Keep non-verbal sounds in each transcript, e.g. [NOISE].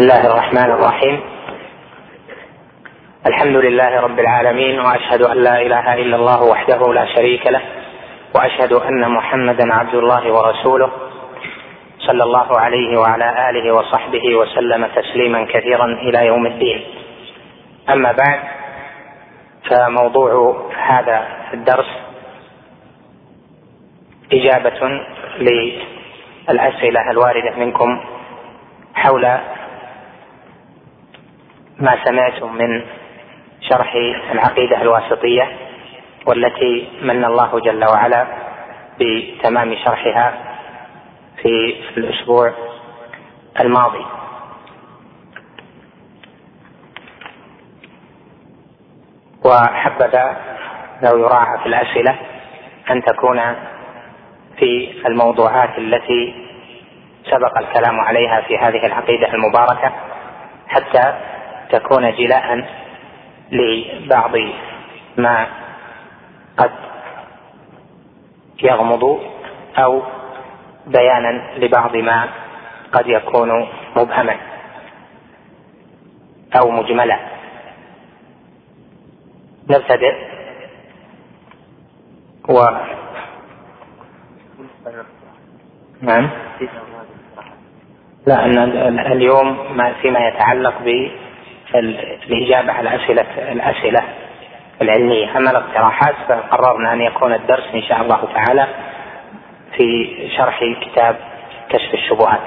الله الرحمن الرحيم الحمد لله رب العالمين واشهد ان لا اله الا الله وحده لا شريك له واشهد ان محمدا عبد الله ورسوله صلى الله عليه وعلى اله وصحبه وسلم تسليما كثيرا إلى يوم الدين اما بعد فموضوع هذا الدرس اجابه للاسئله الوارده منكم حول ما سمعتم من شرح العقيدة الواسطية والتي من الله جل وعلا بتمام شرحها في الأسبوع الماضي. وحبذا لو يراعى في الأسئلة أن تكون في الموضوعات التي سبق الكلام عليها في هذه العقيدة المباركة حتى تكون جلاء لبعض ما قد يغمض أو بيانا لبعض ما قد يكون مبهما أو مجملا. نبتدئ. و نعم. لا أن اليوم ما فيما يتعلق بالإجابة على أسئلة الأسئلة العلمية. أما الاقتراحات فقررنا أن يكون الدرس إن شاء الله تعالى في شرح كتاب كشف الشبهات.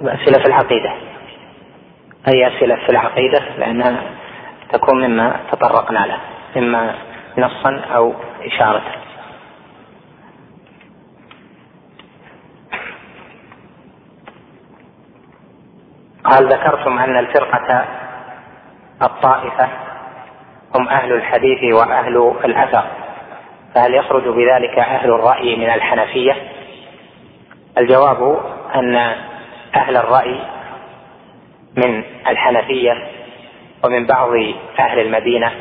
أسئلة في العقيدة. أي أسئلة في العقيدة؟ لأنها تكون مما تطرقنا له إما نصا أو إشارة. قال ذكرتم أن الفرقة الطائفة هم أهل الحديث وأهل الأثر فهل يخرج بذلك أهل الرأي من الحنفية؟ الجواب أن أهل الرأي من الحنفية ومن بعض أهل المدينة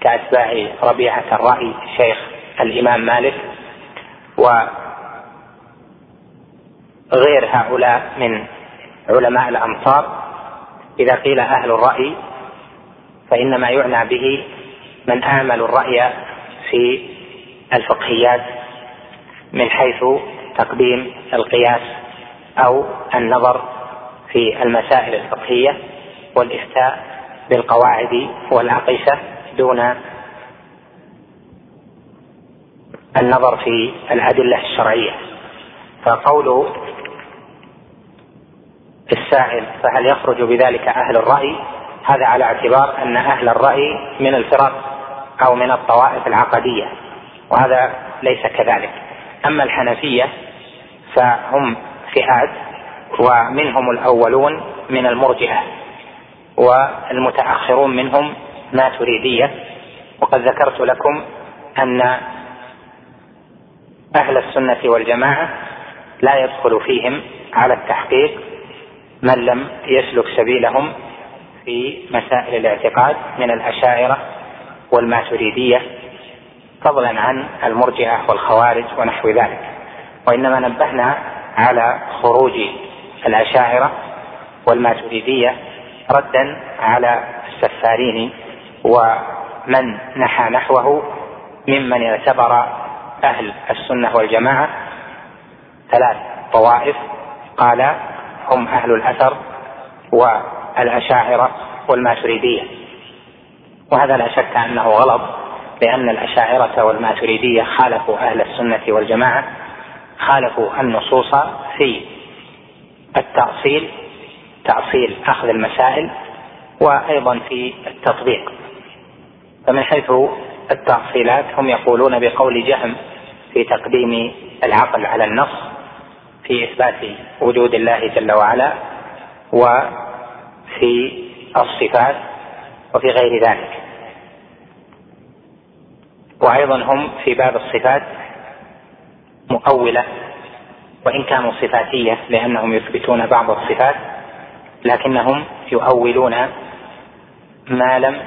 كأتباع ربيعة الرأي شيخ الإمام مالك وغير هؤلاء من علماء الأمصار إذا قيل أهل الرأي فإنما يعنى به من آمل الرأي في الفقهيات من حيث تقديم القياس أو النظر في المسائل الفقهية والإفتاء بالقواعد والأقيسة دون النظر في الأدلة الشرعية. فقول السائل فهل يخرج بذلك أهل الرأي؟ هذا على اعتبار أن أهل الرأي من الفرق أو من الطوائف العقدية وهذا ليس كذلك. أما الحنفية فهم فئات ومنهم الأولون من المرجئة والمتأخرون منهم ما تريدية وقد ذكرت لكم أن أهل السنة والجماعة لا يدخل فيهم على التحقيق من لم يسلك سبيلهم في مسائل الاعتقاد من الأشاعرة والماتريدية فضلا عن المرجئة والخوارج ونحو ذلك. وإنما نبهنا على خروج الأشاعرة والماتريدية ردا على السفارين ومن نحى نحوه ممن اعتبر أهل السنة والجماعة ثلاث طوائف. قال هم أهل الأثر والأشاعرة والماتريدية. وهذا لا شك أنه غلط لأن الأشاعرة والماتريدية خالفوا أهل السنة والجماعة خالفوا النصوص في التأصيل تأصيل أخذ المسائل وأيضا في التطبيق. فمن حيث التأصيلات هم يقولون بقول جهم في تقديم العقل على النص في إثبات وجود الله جل وعلا وفي الصفات وفي غير ذلك. وأيضا هم في باب الصفات مؤولة وإن كانوا صفاتية لأنهم يثبتون بعض الصفات لكنهم يؤولون ما لم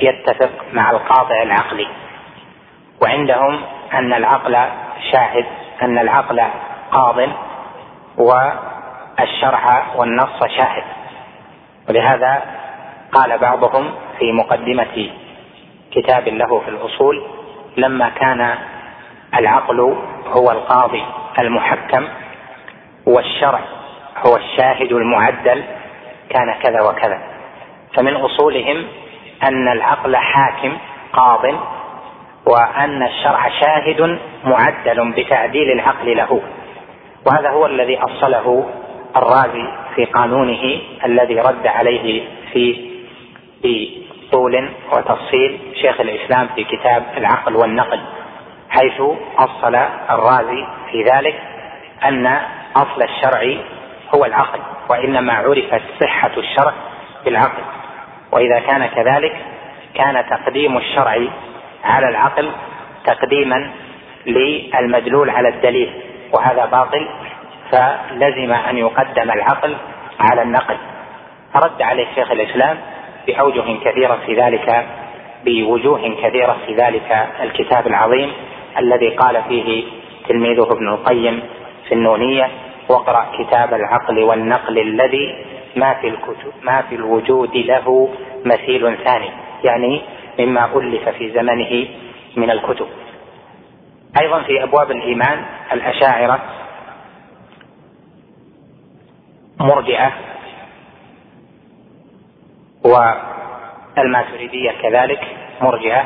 يتفق مع القاطع العقلي. وعندهم أن العقل شاهد أن العقل قاض والشرع والنص شاهد. ولهذا قال بعضهم في مقدمة كتاب له في الأصول لما كان العقل هو القاضي المحكم والشرع هو الشاهد المعدل كان كذا وكذا. فمن أصولهم أن العقل حاكم قاض وأن الشرع شاهد معدل بتعديل العقل له. وهذا هو الذي أصله الرازي في قانونه الذي رد عليه في بطول وتفصيل شيخ الإسلام في كتاب العقل والنقل حيث أصل الرازي في ذلك أن أصل الشرع هو العقل وإنما عرفت صحة الشرع بالعقل. وإذا كان كذلك كان تقديم الشرع على العقل تقديما للمدلول على الدليل. وهذا باطل فلزم أن يقدم العقل على النقل. فرد عليه شيخ الإسلام بأوجه كثيرة في ذلك بوجوه كثيرة في ذلك الكتاب العظيم الذي قال فيه تلميذه ابن القيم في النونية واقرأ كتاب العقل والنقل الذي ما في الكتب ما في الوجود له مثيل ثاني. يعني مما ألف في زمنه من الكتب. أيضا في أبواب الإيمان الأشاعرة مرجئة والماتريدية كذلك مرجئة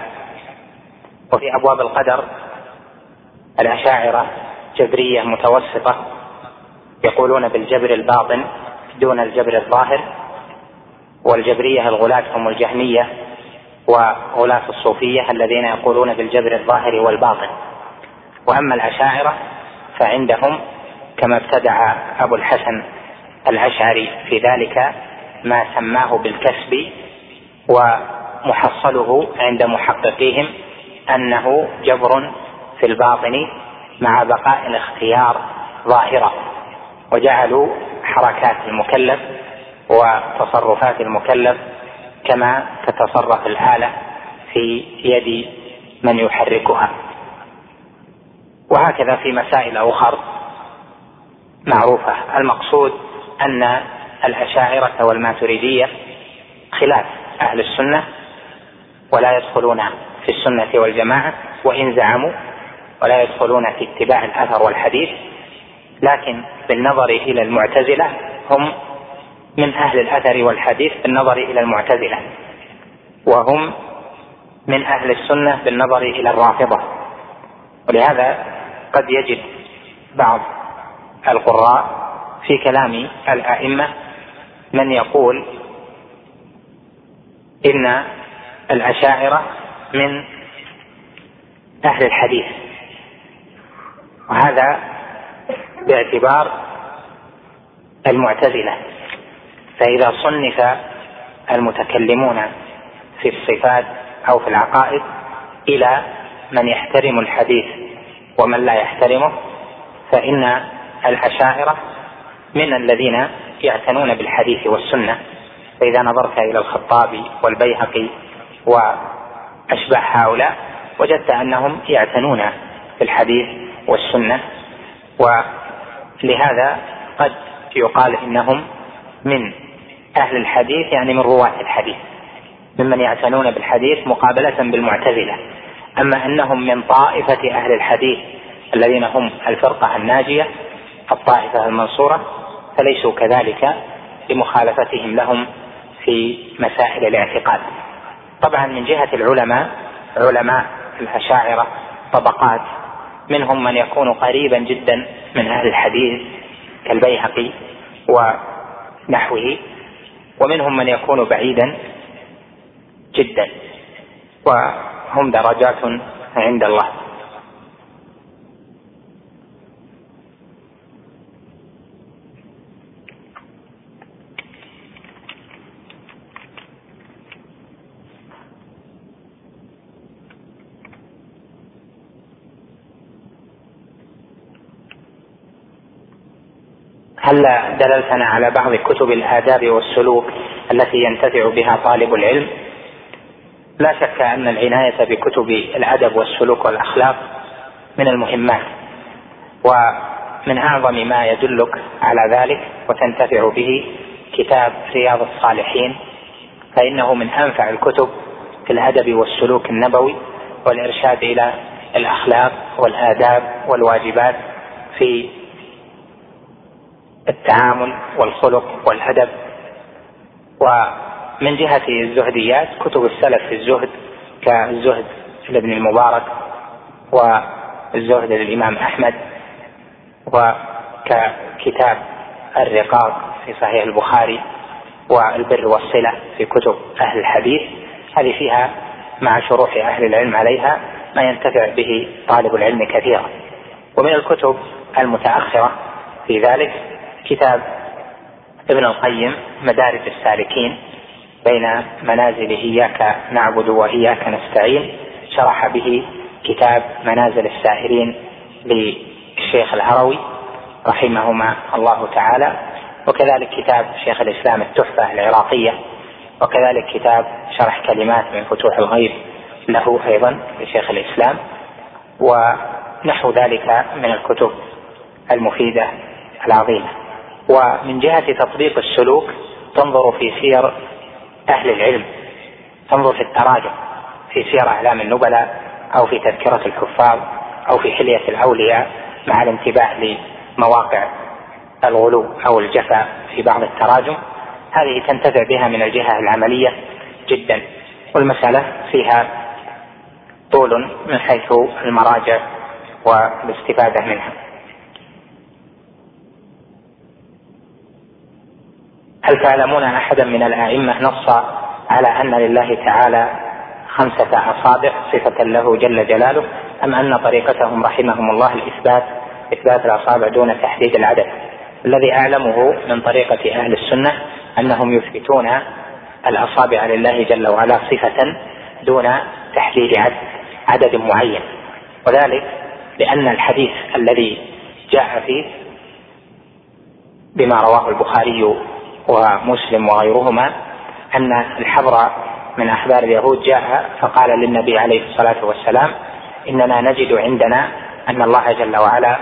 وفي أبواب القدر الأشاعرة جبريه متوسطة يقولون بالجبر الباطن دون الجبر الظاهر والجبرية الغلاة هم الجهمية وغلاة الصوفية الذين يقولون بالجبر الظاهر والباطن وأما الاشاعره فعندهم كما ابتدع أبو الحسن الاشعري في ذلك ما سماه بالكسب ومحصله عند محققيهم أنه جبر في الباطن مع بقاء الاختيار ظاهرا وجعلوا حركات المكلف وتصرفات المكلف كما تتصرف الآلة في يد من يحركها. وهكذا في مسائل أخر معروفة. المقصود أن الأشاعرة والماتريدية خلاف أهل السنة ولا يدخلون في السنة والجماعة وإن زعموا ولا يدخلون في اتباع الأثر والحديث لكن بالنظر إلى المعتزلة هم من أهل الأثر والحديث بالنظر إلى المعتزلة وهم من أهل السنة بالنظر إلى الرافضة. ولهذا قد يجد بعض القراء في كلام الأئمة من يقول إن الأشاعرة من أهل الحديث. وهذا باعتبار المعتزلة. فإذا صنف المتكلمون في الصفات أو في العقائد إلى من يحترم الحديث ومن لا يحترمه فإن الأشاعرة من الذين يعتنون بالحديث والسنة. فإذا نظرت إلى الخطابي والبيهقي واشباه هؤلاء وجدت أنهم يعتنون بالحديث والسنة. ولهذا قد يقال إنهم من أهل الحديث يعني من رواة الحديث. ممن يعتنون بالحديث مقابلة بالمعتزلة. أما أنهم من طائفة أهل الحديث الذين هم الفرقة الناجية الطائفة المنصورة فليسوا كذلك لمخالفتهم لهم في مسائل الاعتقاد. طبعا من جهة العلماء علماء الأشاعرة طبقات منهم من يكون قريبا جدا من أهل الحديث كالبيهقي ونحوه ومنهم من يكون بعيدا جدا. وهم درجات عند الله. هل دللتنا على بعض كتب الآداب والسلوك التي ينتفع بها طالب العلم؟ لا شك أن العناية بكتب الأدب والسلوك والأخلاق من المهمات ومن أعظم ما يدلك على ذلك وتنتفع به كتاب رياض الصالحين فإنه من أنفع الكتب في الأدب والسلوك النبوي والإرشاد إلى الأخلاق والآداب والواجبات في التعامل والخلق والأدب. ومن جهة الزهديات كتب السلف في الزهد كالزهد لابن المبارك والزهد للإمام أحمد وككتاب الرقاق في صحيح البخاري والبر والصلة في كتب أهل الحديث. هذه فيها مع شروح أهل العلم عليها ما ينتفع به طالب العلم كثيرا. ومن الكتب المتأخرة في ذلك كتاب ابن القيم مدارج السالكين بين منازل إياك نعبد وإياك نستعين شرح به كتاب منازل السائرين للشيخ الهروي رحمهما الله تعالى وكذلك كتاب شيخ الإسلام التحفة العراقية وكذلك كتاب شرح كلمات من فتوح الغيب له أيضا لشيخ الإسلام ونحو ذلك من الكتب المفيدة العظيمة. ومن جهة تطبيق السلوك تنظر في سير أهل العلم. تنظر في التراجم في سير أعلام النبلاء أو في تذكرة الحفاظ أو في حلية الأولياء مع الانتباه لمواقع الغلو أو الجفا في بعض التراجم. هذه تنتفع بها من الجهة العملية جدا والمسألة فيها طول من حيث المراجع والاستفادة منها. هل تعلمون أحدا من الأئمة نص على أن لله تعالى خمسة أصابع صفة له جل جلاله أم أن طريقتهم رحمهم الله الإثبات إثبات الأصابع دون تحديد العدد؟ الذي أعلمه من طريقة أهل السنة أنهم يثبتون الأصابع لله جل وعلا صفة دون تحديد عدد معين. وذلك لأن الحديث الذي جاء فيه بما رواه البخاري ومسلم وغيرهما أن الحبر من أحبار اليهود جاء فقال للنبي عليه الصلاة والسلام إننا نجد عندنا أن الله جل وعلا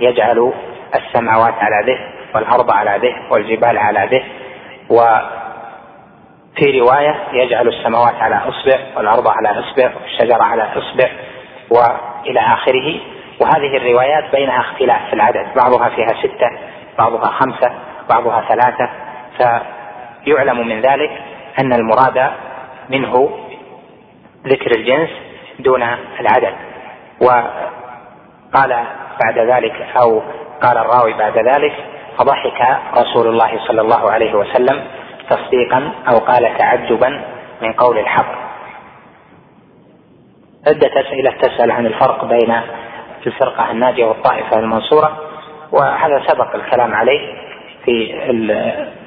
يجعل السماوات على ذه والأرض على ذه والجبال على ذه وفي رواية يجعل السماوات على إصبع والأرض على إصبع والشجرة على إصبع وإلى آخره. وهذه الروايات بينها اختلاف في العدد بعضها فيها ستة بعضها خمسة بعضها ثلاثة. فيعلم من ذلك أن المراد منه ذكر الجنس دون العدد. وقال بعد ذلك أو قال الراوي بعد ذلك فضحك رسول الله صلى الله عليه وسلم تصديقا أو قال تعجبا من قول الحق. عدة أسئلة تسأل عن الفرق بين الفرقة الناجية والطائفة المنصورة وهذا سبق الكلام عليه في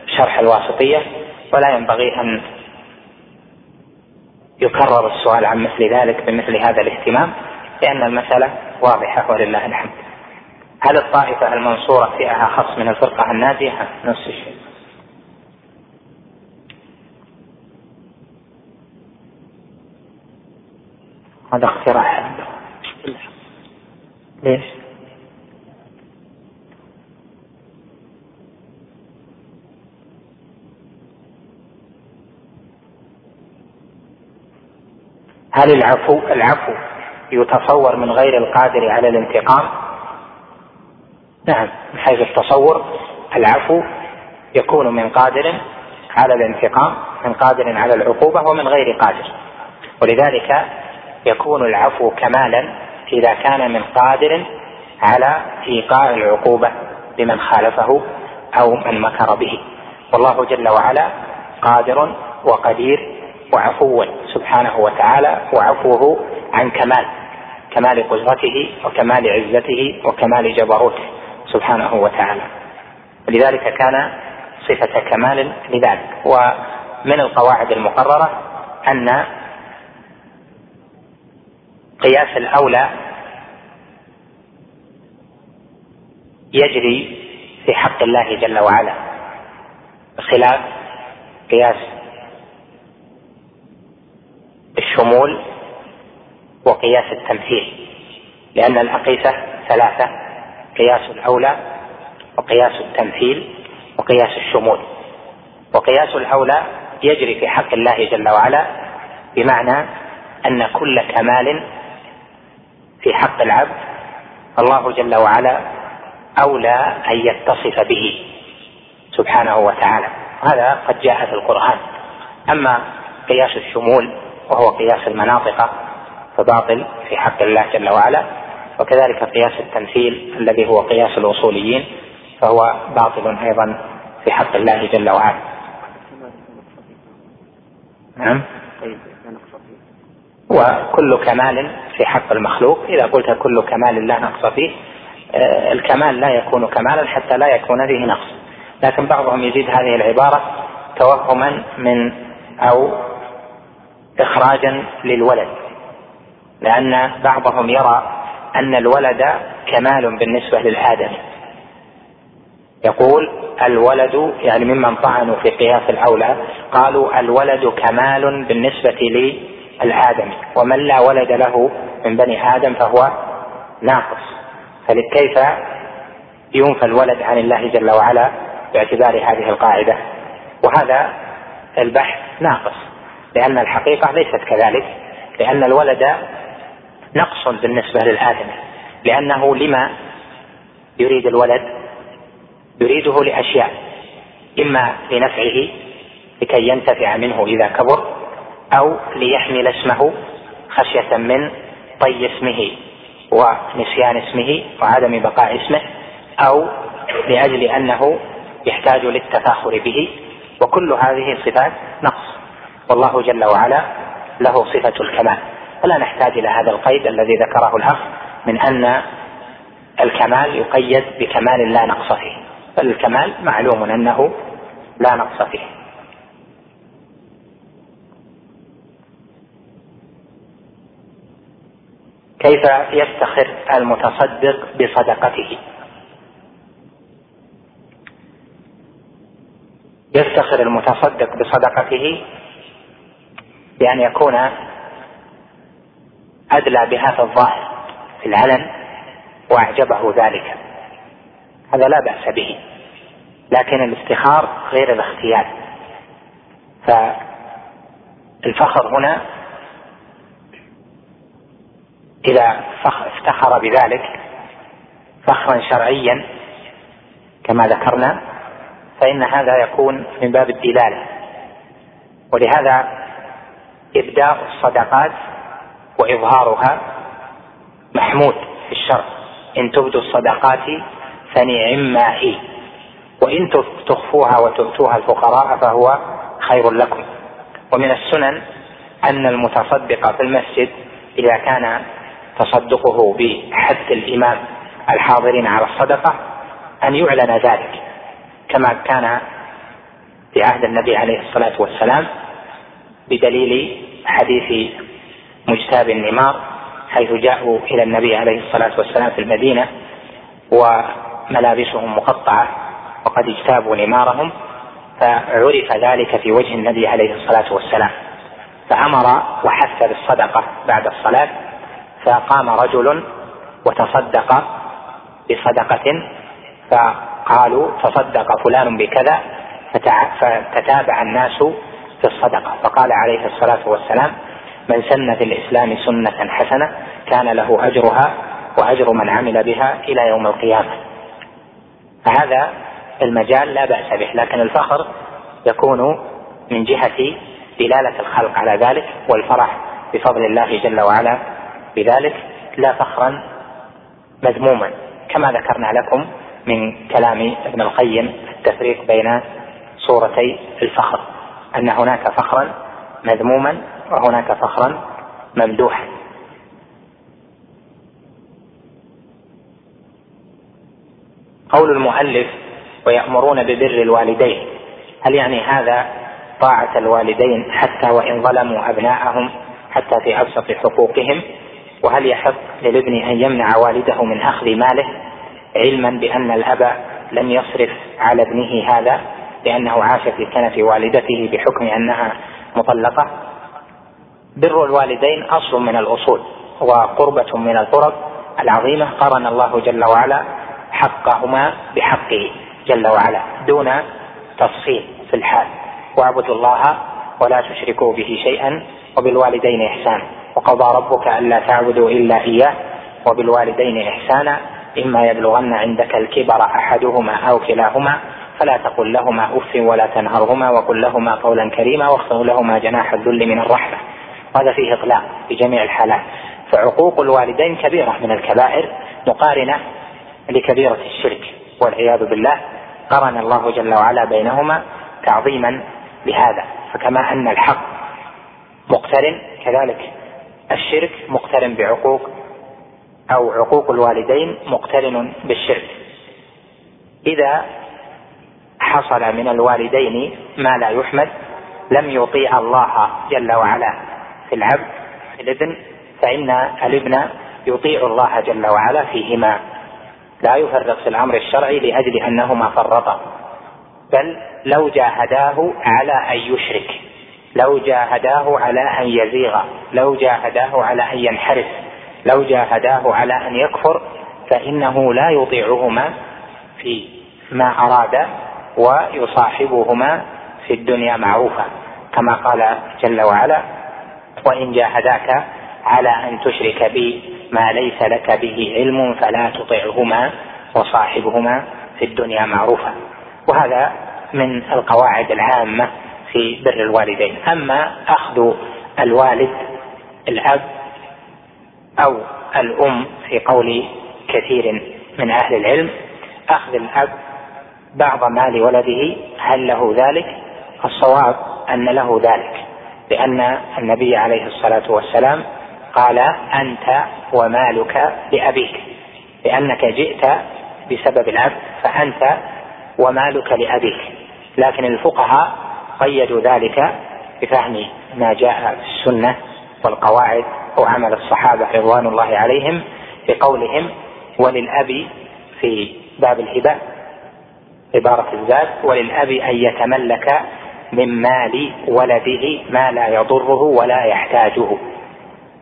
شرح الواسطية ولا ينبغي أن يكرر السؤال عن مثل ذلك بمثل هذا الاهتمام لأن المسألة واضحة ولله الحمد. هل الطائفة المنصورة فيها خص من الفرقة الناجية؟ نفس الشيء. هذا اقتراح. ليش؟ هل العفو العفو يتصور من غير القادر على الانتقام؟ نعم من حيث التصور العفو يكون من قادر على الانتقام من قادر على العقوبة ومن غير قادر. ولذلك يكون العفو كمالا إذا كان من قادر على إيقاع العقوبة لمن خالفه أو من مكر به. والله جل وعلا قادر وقدير وعفو سبحانه وتعالى وعفوه عن كمال كمال قدرته وكمال عزته وكمال جبروته سبحانه وتعالى. ولذلك كان صفة كمال لذلك. ومن القواعد المقررة أن قياس الأولى يجري في حق الله جل وعلا بخلاف قياس الشمول وقياس التمثيل لأن الأقيسة ثلاثة قياس الأولى وقياس التمثيل وقياس الشمول. وقياس الأولى يجري في حق الله جل وعلا بمعنى أن كل كمال في حق العبد الله جل وعلا أولى أن يتصف به سبحانه وتعالى. هذا قد جاء في القرآن. أما قياس الشمول وهو قياس المناطق فباطل في حق الله جل وعلا وكذلك قياس التمثيل الذي هو قياس الأصوليين فهو باطل أيضا في حق الله جل وعلا. نعم. وكل كمال في حق المخلوق إذا قلت كل كمال لا نقص فيه آه، الكمال لا يكون كمالا حتى لا يكون فيه نقص. لكن بعضهم يزيد هذه العبارة توهما من أو إخراجا للولد. لأن بعضهم يرى أن الولد كمال بالنسبة للآدم. يقول الولد يعني ممن طعنوا في قياس الأولى قالوا الولد كمال بالنسبة للآدم. ومن لا ولد له من بني آدم فهو ناقص. فكيف ينفى الولد عن الله جل وعلا باعتبار هذه القاعدة؟ وهذا البحث ناقص. لأن الحقيقة ليست كذلك لأن الولد نقص بالنسبة للآدم لأنه لما يريد الولد يريده لأشياء إما لنفعه لكي ينتفع منه إذا كبر أو ليحمل اسمه خشية من طي اسمه ونسيان اسمه وعدم بقاء اسمه أو لأجل أنه يحتاج للتفاخر به وكل هذه صفات نقص. والله جل وعلا له صفة الكمال. فلا نحتاج إلى هذا القيد الذي ذكره الأخ من أن الكمال يقيد بكمال لا نقص فيه بل الكمال معلوم أنه لا نقص فيه. كيف يفتخر المتصدق بصدقته؟ يفتخر المتصدق بصدقته بأن يكون أدلى في الظاهر في العلن وأعجبه ذلك. هذا لا بأس به. لكن الافتخار غير الاختيار. فالفخر هنا إذا افتخر بذلك فخرا شرعيا كما ذكرنا فإن هذا يكون من باب الدلالة. ولهذا إبداء الصدقات وإظهارها محمود في الشرع. إن تبدوا الصدقات فنعما هي وإن تخفوها وتؤتوها الفقراء فهو خير لكم. ومن السنن أن المتصدق في المسجد إذا كان تصدقه بحث الإمام الحاضرين على الصدقة أن يعلن ذلك كما كان في عهد النبي عليه الصلاة والسلام بدليل حديث مجتاب النمار حيث جاءوا إلى النبي عليه الصلاة والسلام في المدينة وملابسهم مقطعة وقد اجتابوا نمارهم فعرف ذلك في وجه النبي عليه الصلاة والسلام. فأمر وحث بالصدقة بعد الصلاة فقام رجل وتصدق بصدقة فقالوا تصدق فلان بكذا فتتابع الناس في الصدقة. فقال عليه الصلاة والسلام من سن في الإسلام سنة حسنة كان له أجرها وأجر من عمل بها إلى يوم القيامة. فهذا المجال لا بأس به لكن الفخر يكون من جهة دلالة الخلق على ذلك والفرح بفضل الله جل وعلا بذلك لا فخرا مذموما. كما ذكرنا لكم من كلام ابن القيم التفريق بين صورتي الفخر. أن هناك فخرا مذموما وهناك فخرا ممدوحا. قول المؤلف ويأمرون ببر الوالدين. هل يعني هذا طاعة الوالدين حتى وإن ظلموا أبناءهم حتى في أبسط حقوقهم؟ وهل يحق للابن أن يمنع والده من أخذ ماله علما بأن الأب لم يصرف على ابنه هذا؟ لأنه عاش في كنف والدته بحكم أنها مطلقة. بر الوالدين أصل من الأصول وقربة من القرب العظيمة قرن الله جل وعلا حقهما بحقه جل وعلا دون تفصيل في الحال. واعبدوا الله ولا تشركوا به شيئا وبالوالدين إحسانا. وقضى ربك ألا تعبدوا إلا إياه وبالوالدين إحسانا. إما يبلغن عندك الكبر أحدهما أو كلاهما فلا تقل لهما أف ولا تنهرهما وقل لهما قولا كريما واخفض لهما جناح الذل من الرحمة. وهذا فيه اطلاق في جميع الحالات. فعقوق الوالدين كبيرة من الكبائر مقارنة لكبيرة الشرك والعياذ بالله. قرن الله جل وعلا بينهما تعظيما لهذا. فكما أن الحق مقترن كذلك الشرك مقترن بعقوق أو عقوق الوالدين مقترن بالشرك. إذا حصل من الوالدين ما لا يحمد لم يطيع الله جل وعلا. في العبد في الابن فإن الابن يطيع الله جل وعلا فيهما. لا يفرق في الأمر الشرعي لأجل أنهما فرطا. بل لو جاهداه على أن يشرك لو جاهداه على أن يزيغ لو جاهداه على أن ينحرف لو جاهداه على أن يكفر فإنه لا يطيعهما في ما أراد ويصاحبهما في الدنيا معروفا كما قال جل وعلا وإن جاهداك على أن تشرك بي ما ليس لك به علم فلا تطعهما وصاحبهما في الدنيا معروفا. وهذا من القواعد العامة في بر الوالدين. أما أخذ الوالد الأب أو الأم في قول كثير من أهل العلم أخذ الأب بعض مال ولده هل له ذلك؟ الصواب أن له ذلك لأن النبي عليه الصلاة والسلام قال أنت ومالك لأبيك لأنك جئت بسبب العبد فأنت ومالك لأبيك. لكن الفقهاء قيدوا ذلك بفهم ما جاء في السنة والقواعد وعمل الصحابة رضوان الله عليهم بقولهم وللأب في باب الهبة عبارة الزاد وللأب أن يتملك من مال ولده ما لا يضره ولا يحتاجه.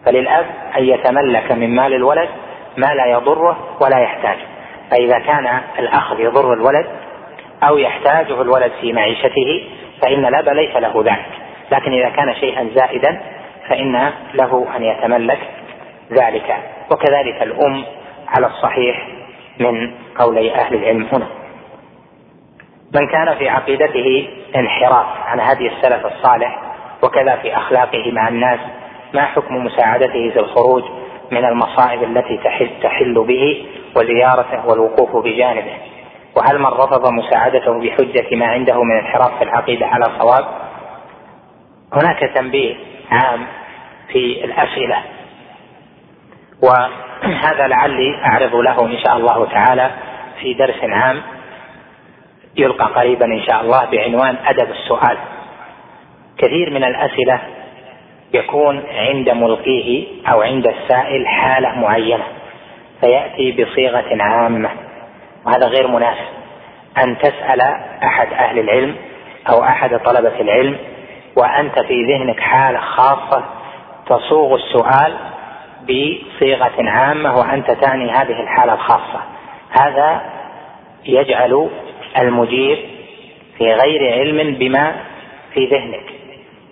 فللأب أن يتملك من مال الولد ما لا يضره ولا يحتاجه. فإذا كان الأخذ يضر الولد أو يحتاجه الولد في معيشته فإن الأب ليس له ذلك. لكن إذا كان شيئا زائدا فإن له أن يتملك ذلك. وكذلك الأم على الصحيح من قولي أهل العلم هنا. من كان في عقيدته انحراف عن هدي السلف الصالح وكذا في أخلاقه مع الناس ما حكم مساعدته في الخروج من المصائب التي تحل, تحل به وزيارته والوقوف بجانبه؟ وهل من رفض مساعدته بحجة ما عنده من انحراف في العقيدة على صواب؟ هناك تنبيه عام في الأسئلة وهذا لعلي أعرض له إن شاء الله تعالى في درس عام. يلقى قريبا إن شاء الله بعنوان أدب السؤال. كثير من الأسئلة يكون عند ملقيه أو عند السائل حالة معينة فيأتي بصيغة عامة وهذا غير مناسب. أن تسأل أحد أهل العلم أو أحد طلبة العلم وأنت في ذهنك حالة خاصة تصوغ السؤال بصيغة عامة وأنت تعني هذه الحالة الخاصة. هذا يجعل المجيب في غير علم بما في ذهنك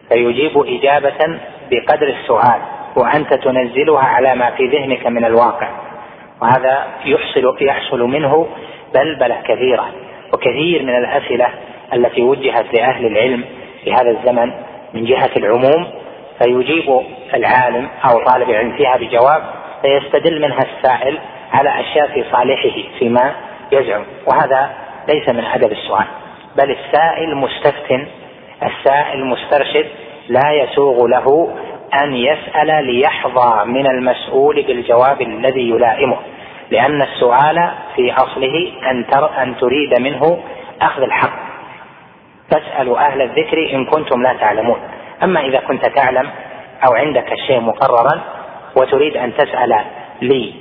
فيجيب إجابة بقدر السؤال وأنت تنزلها على ما في ذهنك من الواقع وهذا يحصل يحصل منه بلبلة كثيرة وكثير من الأسئلة التي وجهت لأهل العلم في هذا الزمن من جهة العموم فيجيب العالم أو طالب العلم فيها بجواب فيستدل منها السائل على أشياء في صالحه فيما يزعم وهذا ليس من ادب السؤال. بل السائل مستفتن السائل مسترشد لا يسوغ له أن يسأل ليحظى من المسؤول بالجواب الذي يلائمه. لأن السؤال في أصله أن تر أن تريد منه أخذ الحق. فاسالوا أهل الذكر إن كنتم لا تعلمون. أما إذا كنت تعلم أو عندك الشيء مقررا وتريد أن تسأل لي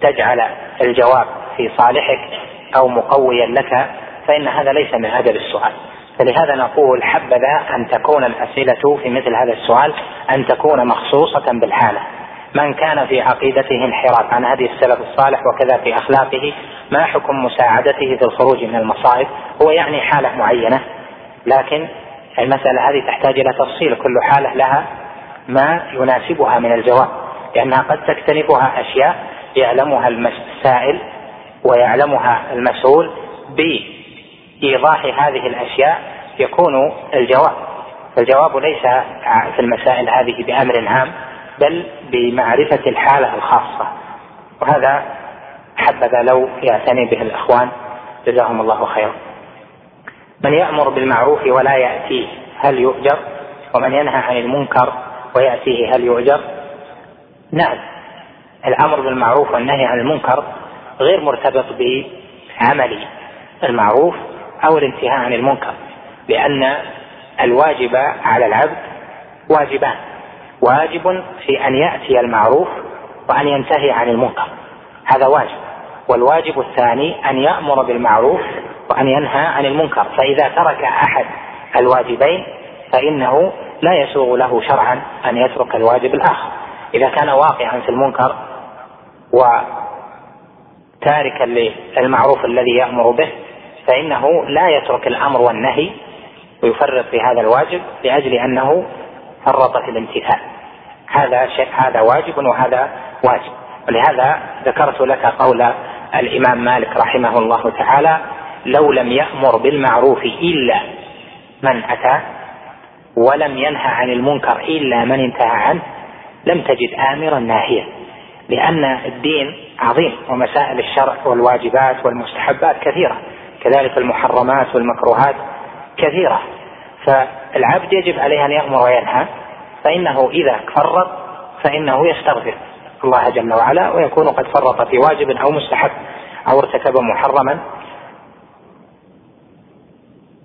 تجعل الجواب في صالحك أو مقويا لك فإن هذا ليس من أدب السؤال. فلهذا نقول حبذا أن تكون الأسئلة في مثل هذا السؤال أن تكون مخصوصة بالحالة. من كان في عقيدته انحراف عن هدي السلف الصالح وكذا في أخلاقه ما حكم مساعدته في الخروج من المصائب؟ هو يعني حالة معينة. لكن المسألة هذه تحتاج إلى تفصيل كل حالة لها ما يناسبها من الجواب. لأنها قد تكتنفها أشياء يعلمها السائل ويعلمها المسؤول بإيضاح هذه الأشياء يكون الجواب. فالجواب ليس في المسائل هذه بأمر عام بل بمعرفة الحالة الخاصة. وهذا حبذا لو يعتني به الإخوان. جزاهم الله خيرا. من يأمر بالمعروف ولا يأتيه هل يؤجر؟ ومن ينهى عن المنكر ويأتيه هل يؤجر؟ نعم. الأمر بالمعروف والنهي عن المنكر غير مرتبط بعمل المعروف أو الانتهاء عن المنكر لأن الواجب على العبد واجبان واجب في أن يأتي المعروف وأن ينتهي عن المنكر هذا واجب والواجب الثاني أن يأمر بالمعروف وأن ينهى عن المنكر فإذا ترك أحد الواجبين فإنه لا يسوغ له شرعا أن يترك الواجب الآخر إذا كان واقعا في المنكر وتاركا للمعروف الذي يأمر به فإنه لا يترك الأمر والنهي ويفرط في هذا الواجب لأجل أنه فرط في الامتثال هذا شيء هذا واجب وهذا واجب. ولهذا ذكرت لك قول الإمام مالك رحمه الله تعالى لو لم يأمر بالمعروف إلا من أتى ولم ينهى عن المنكر إلا من انتهى عنه لم تجد آمرا ناهيا. لأن الدين عظيم ومسائل الشرع والواجبات والمستحبات كثيرة كذلك المحرمات والمكروهات كثيرة. فالعبد يجب عليه أن يأمر وينهى فإنه إذا فرط فإنه يستغفر الله جل وعلا ويكون قد فرط في واجب أو مستحب أو ارتكب محرما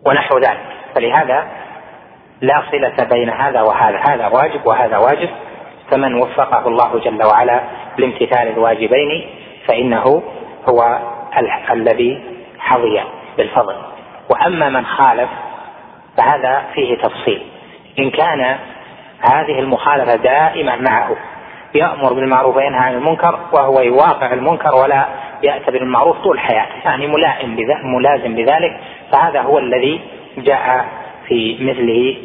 ونحو ذلك. فلهذا لا صلة بين هذا وهذا هذا واجب وهذا واجب فمن وفقه الله جل وعلا لامتثال الواجبين فإنه هو الذي حظي بالفضل. وأما من خالف فهذا فيه تفصيل. إن كان هذه المخالفة دائما معه يأمر بالمعروف وينهى عن المنكر وهو يواقع المنكر ولا يأتي بالمعروف طول حياته يعني ملائم ملازم بذلك فهذا هو الذي جاء في مثله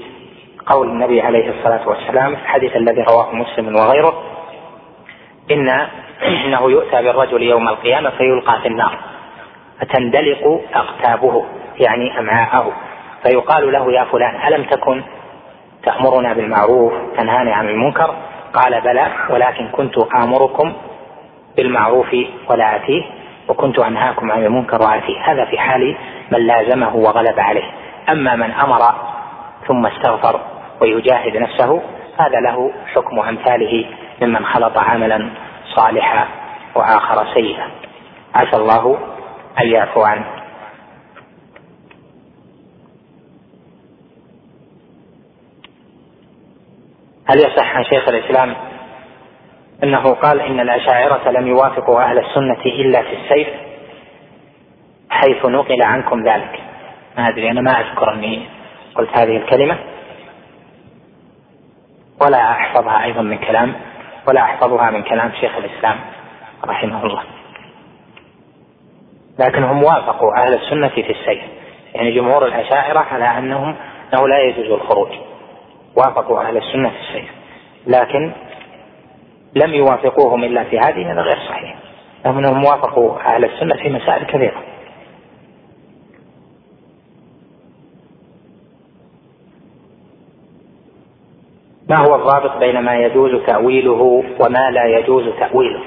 قول النبي عليه الصلاة والسلام في الحديث الذي رواه مسلم وغيره. إن إنه يؤتى بالرجل يوم القيامة فيلقى في النار فتندلق أقتابه يعني أمعاءه فيقال له يا فلان ألم تكن تأمرنا بالمعروف تنهاني عن المنكر؟ قال بلى ولكن كنت آمركم بالمعروف ولا آتيه وكنت أنهاكم عن المنكر وآتيه. هذا في حال من لازمه وغلب عليه. أما من أمر ثم استغفر ويجاهد نفسه هذا له حكم أمثاله. ممن خلط عملا صالحا وآخر سيئا. عسى الله أن يعفو عنه. هل يصح عن شيخ الإسلام أنه قال إن الأشاعرة لم يوافقوا أهل السنة إلا في السيف حيث نقل عنكم ذلك؟ ما أدري أنا ما أذكر أني قلت هذه الكلمة. ولا أحفظها أيضا من كلام ولا أحفظها من كلام شيخ الإسلام رحمه الله. لكنهم وافقوا أهل السنة في السيف يعني جمهور الأشاعرة على انهم أنه لا يجوز الخروج. وافقوا أهل السنة في السيف لكن لم يوافقوهم إلا في هذه هذا غير صحيح. رغم أنهم وافقوا أهل السنة في مسائل كثيرة. ما هو الرابط بين ما يجوز تأويله وما لا يجوز تأويله؟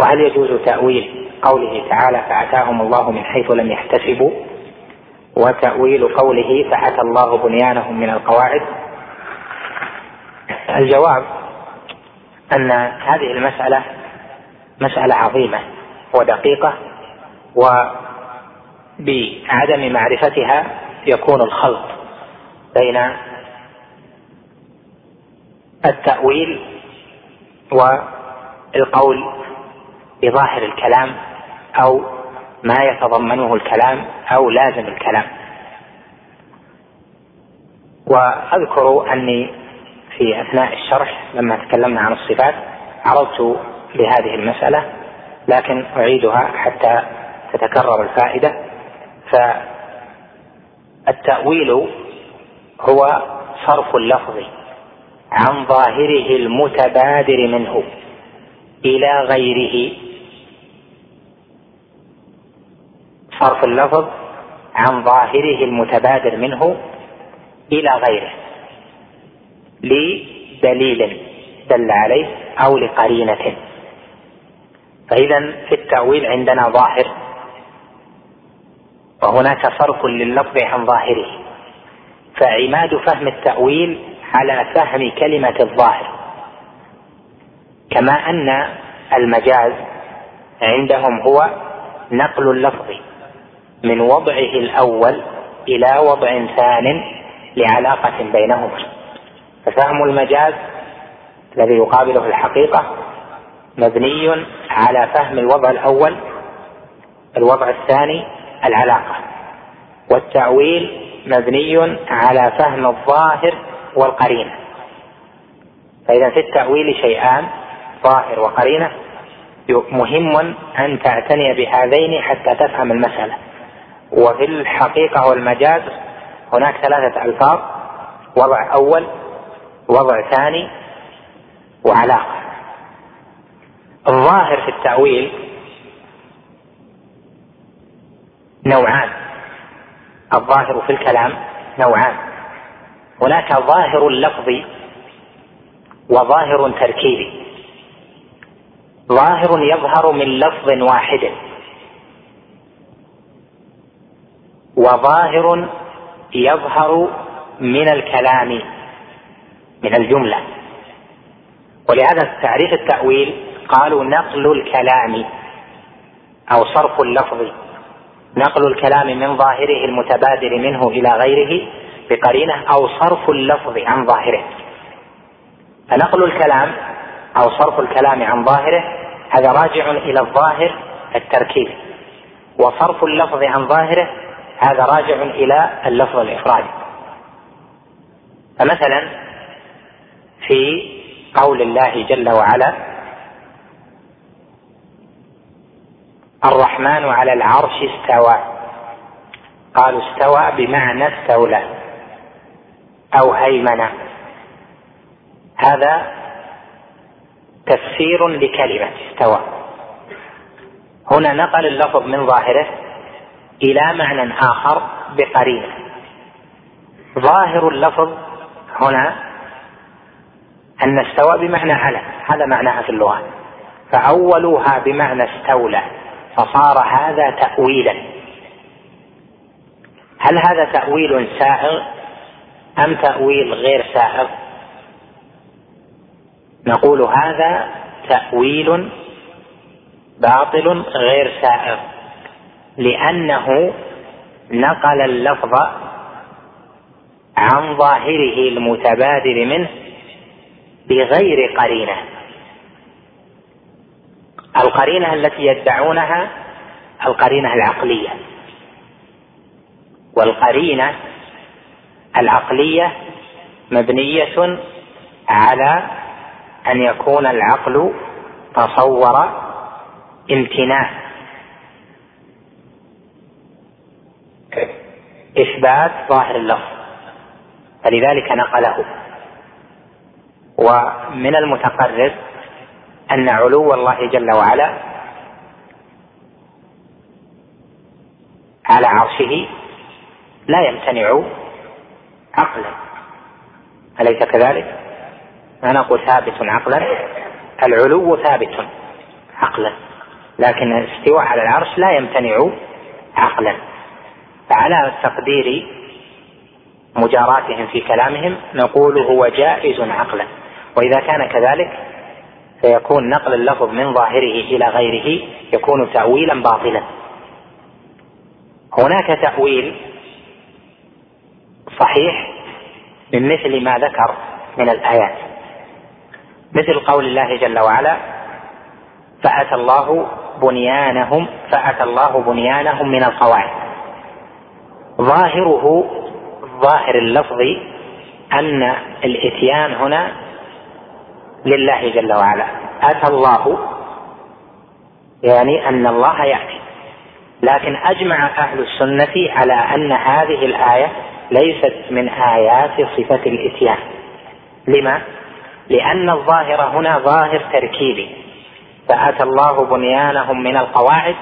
وهل يجوز تأويل قوله تعالى فأتاهم الله من حيث لم يحتسبوا وتأويل قوله فأتى الله بنيانهم من القواعد؟ الجواب أن هذه المسألة مسألة عظيمة ودقيقة وبعدم معرفتها يكون الخلط. بين التأويل والقول بظاهر الكلام أو ما يتضمنه الكلام أو لازم الكلام. وأذكر أني في أثناء الشرح لما تكلمنا عن الصفات عرضت لهذه المسألة لكن أعيدها حتى تتكرر الفائدة. فالتأويل هو صرف اللفظ عن ظاهره المتبادر منه إلى غيره. صرف اللفظ عن ظاهره المتبادر منه إلى غيره لدليل دل عليه أو لقرينة. فإذا في التأويل عندنا ظاهر وهناك صرف لللفظ عن ظاهره. فعماد فهم التأويل على فهم كلمة الظاهر. كما أن المجاز عندهم هو نقل اللفظ من وضعه الأول إلى وضع ثان لعلاقة بينهما ففهم المجاز الذي يقابله الحقيقة مبني على فهم الوضع الأول الوضع الثاني العلاقة. والتأويل مبني على فهم الظاهر والقرينة. فإذا في التأويل شيئان ظاهر وقرينة مهم أن تعتني بهذين حتى تفهم المسألة. وفي الحقيقة والمجاز هناك ثلاثة ألفاظ وضع أول وضع ثاني وعلاقة. الظاهر في التأويل نوعان. الظاهر في الكلام نوعان. هناك ظاهر لفظي وظاهر تركيبي. ظاهر يظهر من لفظ واحد. وظاهر يظهر من الكلام من الجملة. ولهذا تعريف التأويل قالوا نقل الكلام أو صرف اللفظ. نقل الكلام من ظاهره المتبادر منه إلى غيره بقرينة أو صرف اللفظ عن ظاهره. فنقل الكلام أو صرف الكلام عن ظاهره هذا راجع إلى الظاهر التركيب. وصرف اللفظ عن ظاهره هذا راجع إلى اللفظ الإفرادي. فمثلا في قول الله جل وعلا الرحمن على العرش استوى. قالوا استوى بمعنى استولى أو هيمن. هذا تفسير لكلمة استوى. هنا نقل اللفظ من ظاهره إلى معنى آخر بقرينة. ظاهر اللفظ هنا أن استوى بمعنى على هذا معناها في اللغة. فأولوها بمعنى استولى. فصار هذا تأويلا. هل هذا تأويل سائغ أم تأويل غير سائغ؟ نقول هذا تأويل باطل غير سائغ لأنه نقل اللفظ عن ظاهره المتبادر منه بغير قرينة. القرينة التي يدعونها القرينة العقلية. والقرينة العقلية مبنية على أن يكون العقل تصور امتناع إثبات ظاهر اللفظ فلذلك نقله. ومن المتقرب أن علو الله جل وعلا على عرشه لا يمتنع عقلا. أليس كذلك؟ ما نقول ثابت عقلا؟ العلو ثابت عقلا لكن الاستواء على العرش لا يمتنع عقلا. فعلى تقدير مجاراتهم في كلامهم نقول هو جائز عقلا. وإذا كان كذلك فيكون نقل اللفظ من ظاهره إلى غيره يكون تاويلا باطلا. هناك تأويل صحيح من مثل ما ذكر من الآيات. مثل قول الله جل وعلا فأتى الله بنيانهم فأتى الله بنيانهم من القواعد ظاهره ظاهر اللفظ أن الإتيان هنا لله جل وعلا. أتى الله يعني أن الله يأتي. لكن أجمع أهل السنة على أن هذه الآية ليست من آيات صفة الإتيان. لما؟ لأن الظاهر هنا ظاهر تركيبي. فأتى الله بنيانهم من القواعد.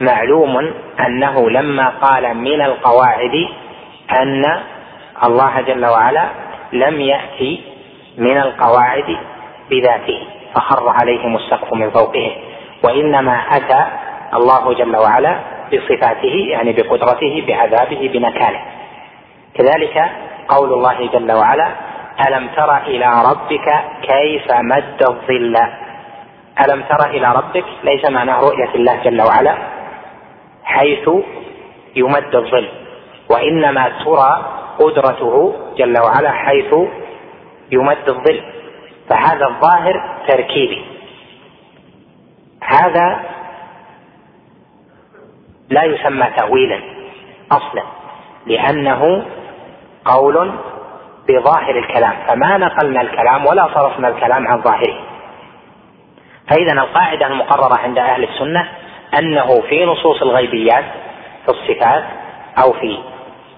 معلوم أنه لما قال من القواعد أن الله جل وعلا لم يأتي من القواعد بذاته فخر عليهم السقف من فوقهم. وإنما أتى الله جل وعلا بصفاته يعني بقدرته بعذابه بنكاله. كذلك قول الله جل وعلا ألم تر إلى ربك كيف مد الظل؟ ألم تر إلى ربك ليس معناه رؤية الله جل وعلا حيث يمد الظل. وإنما ترى قدرته جل وعلا حيث يمد الظل. فهذا الظاهر تركيبي. هذا لا يسمى تأويلا أصلا لأنه قول بظاهر الكلام. فما نقلنا الكلام ولا صرفنا الكلام عن ظاهره. فإذا القاعدة المقررة عند أهل السنة أنه في نصوص الغيبيات في الصفات أو في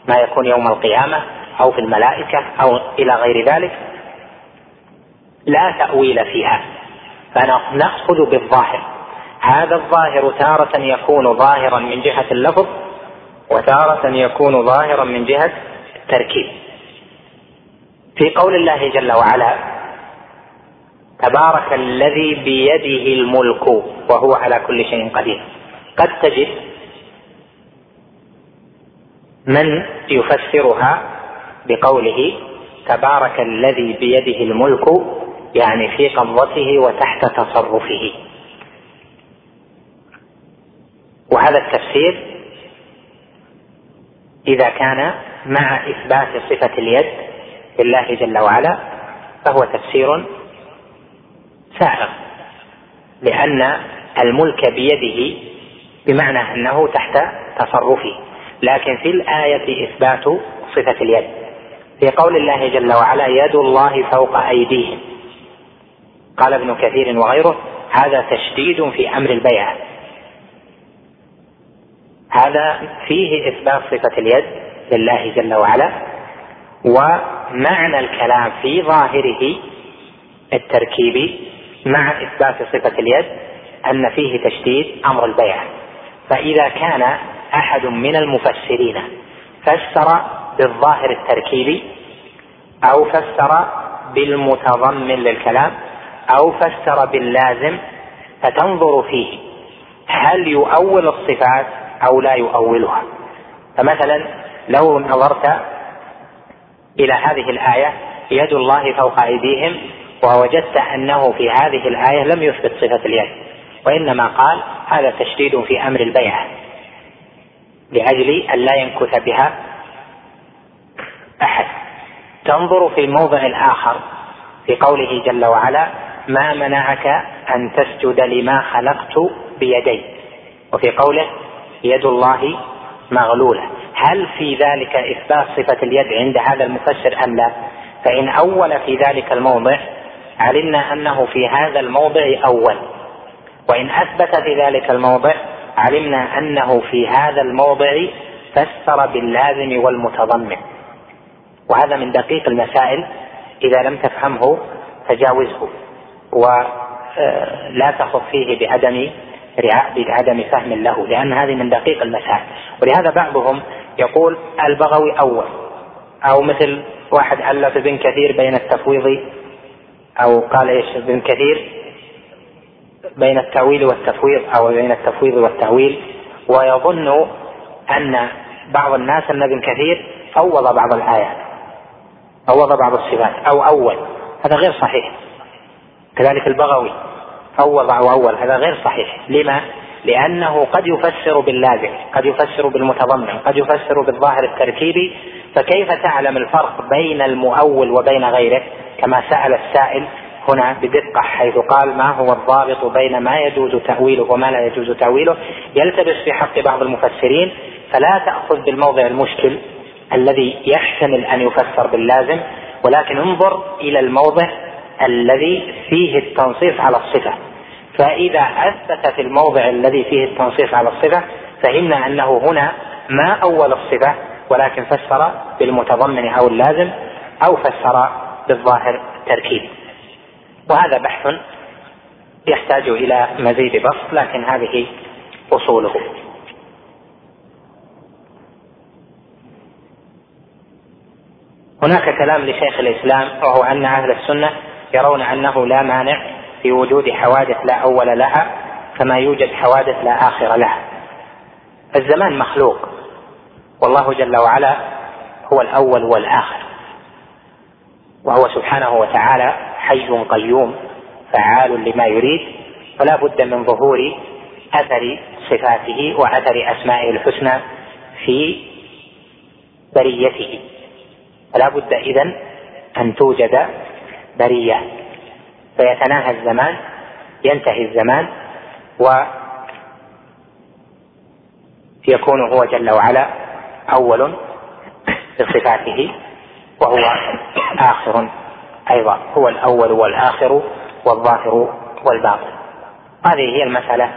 ما يكون يوم القيامة أو في الملائكة أو إلى غير ذلك لا تأويل فيها. فنأخذ بالظاهر. هذا الظاهر تارة يكون ظاهرا من جهة اللفظ وتارة يكون ظاهرا من جهة التركيب. في قول الله جل وعلا تبارك الذي بيده الملك وهو على كل شيء قدير. قد تجد من يفسرها بقوله تبارك الذي بيده الملك يعني في قبضته وتحت تصرفه. وهذا التفسير إذا كان مع إثبات صفة اليد لله جل وعلا فهو تفسير سائغ لأن الملك بيده بمعنى أنه تحت تصرفه. لكن في الآية إثبات صفة اليد. في قول الله جل وعلا يد الله فوق أيديهم. قال ابن كثير وغيره هذا تشديد في أمر البيعه هذا فيه إثبات صفة اليد لله جل وعلا ومعنى الكلام في ظاهره التركيبي مع إثبات صفة اليد أن فيه تشديد أمر البيعه فإذا كان أحد من المفسرين فسر بالظاهر التركيبي أو فسر بالمتضمن للكلام أو فسر باللازم فتنظر فيه هل يؤول الصفات أو لا يؤولها. فمثلا لو نظرت إلى هذه الآية يد الله فوق أيديهم ووجدت أنه في هذه الآية لم يثبت صفة اليد وإنما قال هذا تشديد في أمر البيعة لأجل أن لا ينكث بها أحد. تنظر في الموضع الآخر في قوله جل وعلا ما منعك أن تسجد لما خلقت بيدي؟ وفي قوله يد الله مغلولة. هل في ذلك إثبات صفة اليد عند هذا المفسر أم لا؟ فإن أول في ذلك الموضع علمنا أنه في هذا الموضع أول. وإن أثبت في ذلك الموضع علمنا أنه في هذا الموضع فسر باللازم والمتضمن. وهذا من دقيق المسائل. إذا لم تفهمه تجاوزه ولا تخض فيه بعدم بعدم فهم له لأن هذه من دقيق المسائل. ولهذا بعضهم يقول البغوي أول أو مثل واحد ألف ابن كثير بين التفويض أو قال إيش ابن كثير؟ بين التأويل والتفويض أو بين التفويض والتأويل. ويظن أن بعض الناس أن ابن كثير فوض بعض الآيات فوض بعض الصفات أو أول. هذا غير صحيح. كذلك البغوي. أول هذا غير صحيح. لما؟ لأنه قد يفسر باللازم قد يفسر بالمتضمن قد يفسر بالظاهر التركيبي. فكيف تعلم الفرق بين المؤول وبين غيره؟ كما سأل السائل هنا بدقة حيث قال ما هو الضابط بين ما يجوز تأويله وما لا يجوز تأويله؟ يلتبس في حق بعض المفسرين. فلا تأخذ بالموضع المشكل الذي يحتمل أن يفسر باللازم ولكن انظر إلى الموضع الذي فيه التنصيص على الصفة. فإذا أثبت في الموضع الذي فيه التنصيص على الصفة فهمنا أنه هنا ما أول الصفة ولكن فسر بالمتضمن أو اللازم أو فسر بالظاهر التركيب وهذا بحث يحتاج إلى مزيد بسط لكن هذه أصوله. هناك كلام لشيخ الإسلام وهو أن أهل السنة يرون أنه لا مانع في وجود حوادث لا أول لها كما يوجد حوادث لا آخر لها. الزمان مخلوق. والله جل وعلا هو الأول والآخر. وهو سبحانه وتعالى حي قيوم فعال لما يريد فلا بد من ظهور أثر صفاته وأثر أسمائه الحسنى في بريته. فلا بد اذا أن توجد برية. فيتناهى الزمان ينتهي الزمان ويكون هو جل وعلا أول بصفاته وهو آخر أيضا هو الأول والآخر والظاهر والباطن. هذه هي المسألة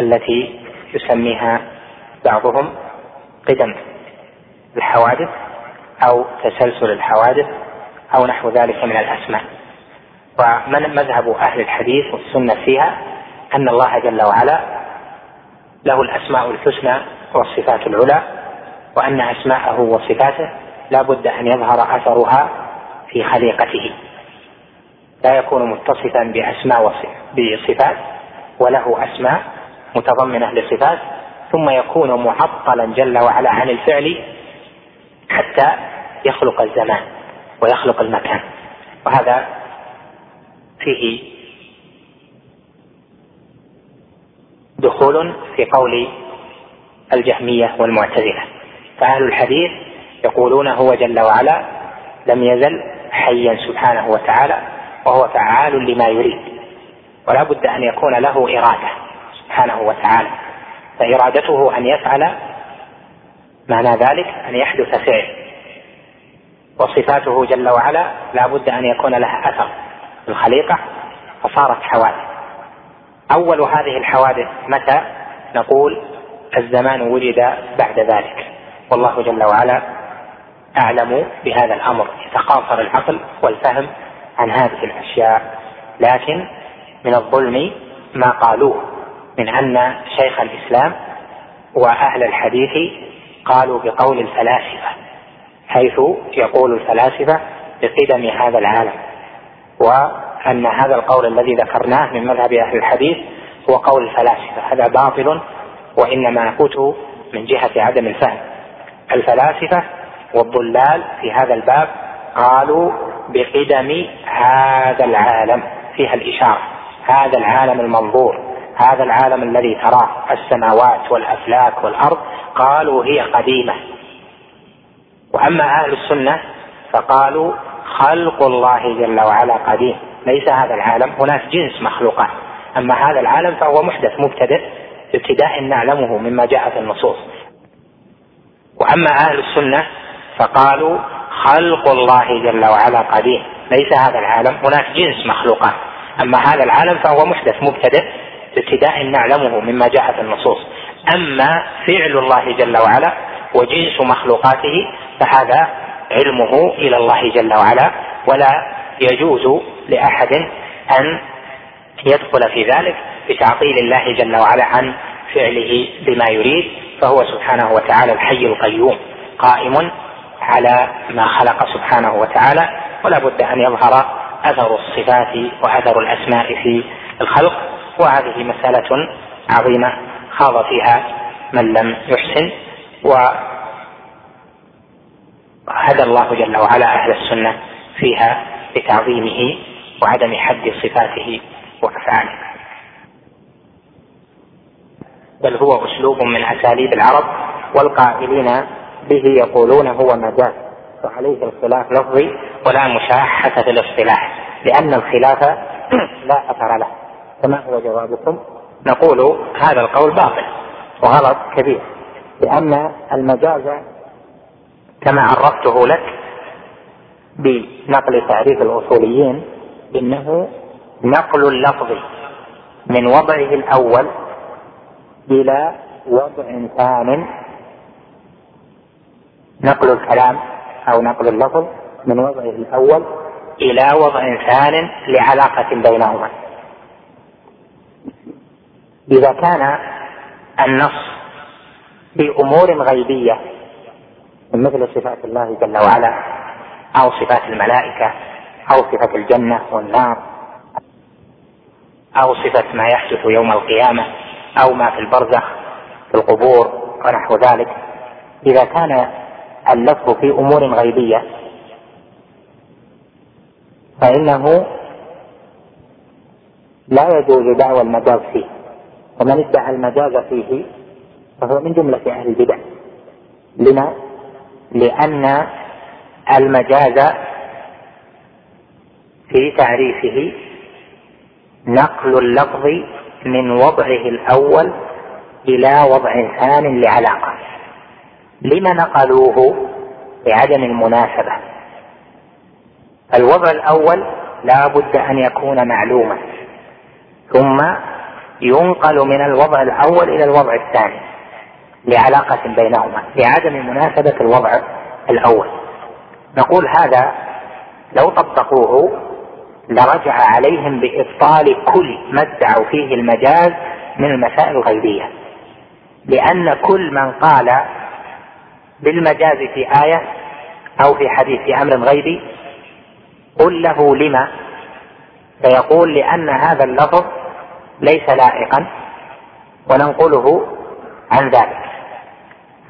التي يسميها بعضهم قدم الحوادث أو تسلسل الحوادث أو نحو ذلك من الأسماء. ومن مذهب أهل الحديث والسنة فيها أن الله جل وعلا له الأسماء الحسنى والصفات العلى وأن أسماءه وصفاته لا بد أن يظهر أثرها في خليقته. لا يكون متصفا بأسماء بصفات وله أسماء متضمنة لصفات ثم يكون معطلا جل وعلا عن الفعل حتى يخلق الزمان. ويخلق المكان. وهذا فيه دخول في قول الجهمية والمعتزلة. فأهل الحديث يقولون هو جل وعلا لم يزل حيا سبحانه وتعالى وهو فعال لما يريد. ولا بد أن يكون له إرادة سبحانه وتعالى. فإرادته أن يفعل معنى ذلك أن يحدث فعل. وصفاته جل وعلا لا بد أن يكون لها أثر في الخليقة فصارت حوادث. أول هذه الحوادث متى؟ نقول الزمان وجد بعد ذلك. والله جل وعلا أعلم بهذا الأمر يتقاصر العقل والفهم عن هذه الأشياء. لكن من الظلم ما قالوه من أن شيخ الإسلام وأهل الحديث قالوا بقول الفلاسفة حيث يقول الفلاسفة بقدم هذا العالم وأن هذا القول الذي ذكرناه من مذهب أهل الحديث هو قول الفلاسفة هذا باطل وإنما قوته من جهة عدم الفهم. الفلاسفة والضلال في هذا الباب قالوا بقدم هذا العالم فيها الإشارة هذا العالم المنظور هذا العالم الذي تراه السماوات والأفلاك والأرض قالوا هي قديمة. وأما أهل السنة فقالوا خلق الله جل وعلا قديم. ليس هذا العالم. هناك جنس مخلوقات. أما هذا العالم فهو محدث مبتدئ ابتداء نعلمه مما جاء في النصوص. وأما أهل السنة فقالوا خلق الله جل وعلا قديم. ليس هذا العالم. هناك جنس مخلوقات. أما هذا العالم فهو محدث مبتدئ ابتداء نعلمه مما جاء في النصوص. أما فعل الله جل وعلا وجنس مخلوقاته فهذا علمه إلى الله جل وعلا. ولا يجوز لأحد أن يدخل في ذلك بتعطيل الله جل وعلا عن فعله بما يريد فهو سبحانه وتعالى الحي القيوم قائم على ما خلق سبحانه وتعالى. ولا بد أن يظهر أثر الصفات وأثر الأسماء في الخلق. وهذه مسألة عظيمة خاض فيها من لم يحسن. وهدى الله جل وعلا أهل السنة فيها بتعظيمه وعدم حد صفاته وأفعاله. بل هو أسلوب من أساليب العرب والقائلين به يقولون هو مجاز. وعليه الخلاف لفظي ولا مشاحة في الاصطلاح لأن الخلاف [CLEARS THROAT] لا أثر له. فما هو جوابكم؟ نقول هذا القول باطل وغلط كبير. لأن المجاز كما عرفته لك بنقل تعريف الأصوليين إنه نقل اللفظ من وضعه الأول إلى وضع ثان. نقل الكلام أو نقل اللفظ من وضعه الأول إلى وضع ثان لعلاقة بينهما. إذا كان النص في أمور غيبية مثل صفات الله جل وعلا أو صفات الملائكة أو صفة الجنة والنار أو صفة ما يحدث يوم القيامة أو ما في البرزخ في القبور ونحو ذلك. إذا كان اللفظ في أمور غيبية فإنه لا يجوز دعوى المجاز فيه. ومن ادعى المجاز فيه فهو من جملة أهل البدع. لما؟ لأن المجاز في تعريفه نقل اللفظ من وضعه الأول إلى وضع ثان لعلاقة. لم نقلوه لعدم المناسبة؟ الوضع الأول لا بد أن يكون معلوما ثم ينقل من الوضع الأول إلى الوضع الثاني. لعلاقة بينهما لعدم مناسبة الوضع الأول. نقول هذا لو طبقوه لرجع عليهم بإبطال كل ما ادعوا فيه المجاز من المسائل الغيبية. لأن كل من قال بالمجاز في آية أو في حديث في أمر غيبي قل له لما؟ فيقول لأن هذا اللفظ ليس لائقا وننقله عن ذلك.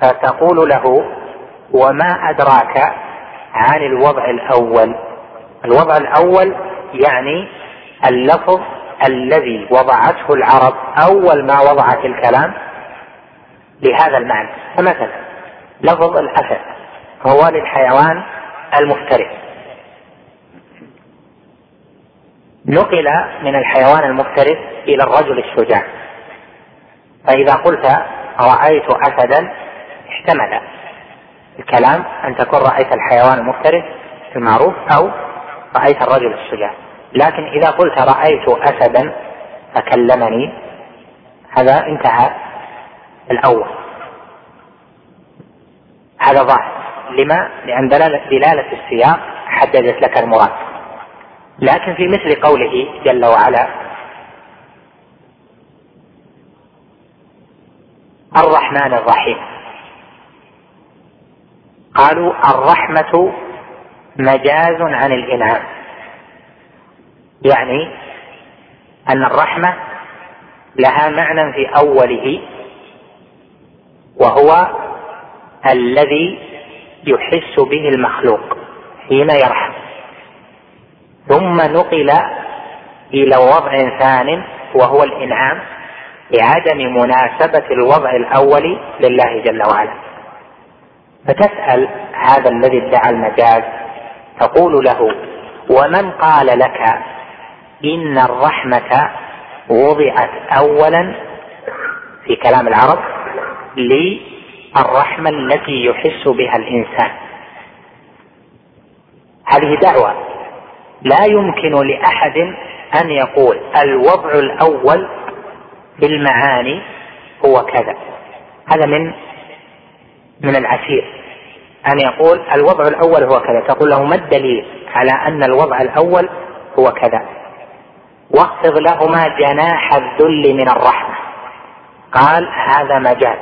فتقول له وما أدراك عن الوضع الأول؟ الوضع الأول يعني اللفظ الذي وضعته العرب أول ما وضعت الكلام لهذا المعنى. فمثلا لفظ الأسد هو للحيوان المفترس. نقل من الحيوان المفترس إلى الرجل الشجاع. فإذا قلت رأيت أسدا احتمل الكلام أن تكون رأيت الحيوان المفترس المعروف أو رأيت الرجل الشجاع لكن إذا قلت رأيت أسدا فكلمني هذا انتهى الأول. هذا ظاهر. لما؟ لأن دلالة, دلالة السياق حددت لك المراد. لكن في مثل قوله جل وعلا الرحمن الرحيم. قالوا الرحمة مجاز عن الإنعام. يعني أن الرحمة لها معنى في أوله وهو الذي يحس به المخلوق حين يرحم. ثم نقل إلى وضع ثان وهو الإنعام لعدم مناسبة الوضع الأول لله جل وعلا. فتسأل هذا الذي ادعى المجاز تقول له ومن قال لك إن الرحمة وضعت أولا في كلام العرب للرحمة التي يحس بها الإنسان؟ هذه دعوة لا يمكن لأحد أن يقول الوضع الأول في المعاني هو كذا. هذا من من العسير. أن يقول الوضع الأول هو كذا. تقول له ما الدليل على أن الوضع الأول هو كذا؟ واخفض لهما جناح الذل من الرحمة. قال هذا مجاز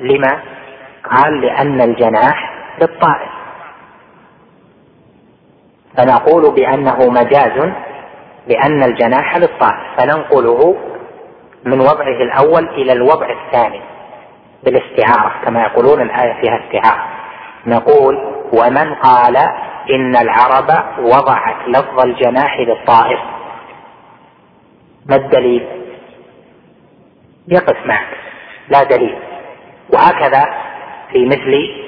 لما؟ قال لأن الجناح للطائر. فنقول بأنه مجاز لأن الجناح للطائر. فننقله من وضعه الأول إلى الوضع الثاني. بالاستعارة كما يقولون الآية فيها استعارة. نقول ومن قال إن العرب وضعت لفظ الجناح للطائر؟ ما الدليل؟ يقف معك. لا دليل. وهكذا في مثل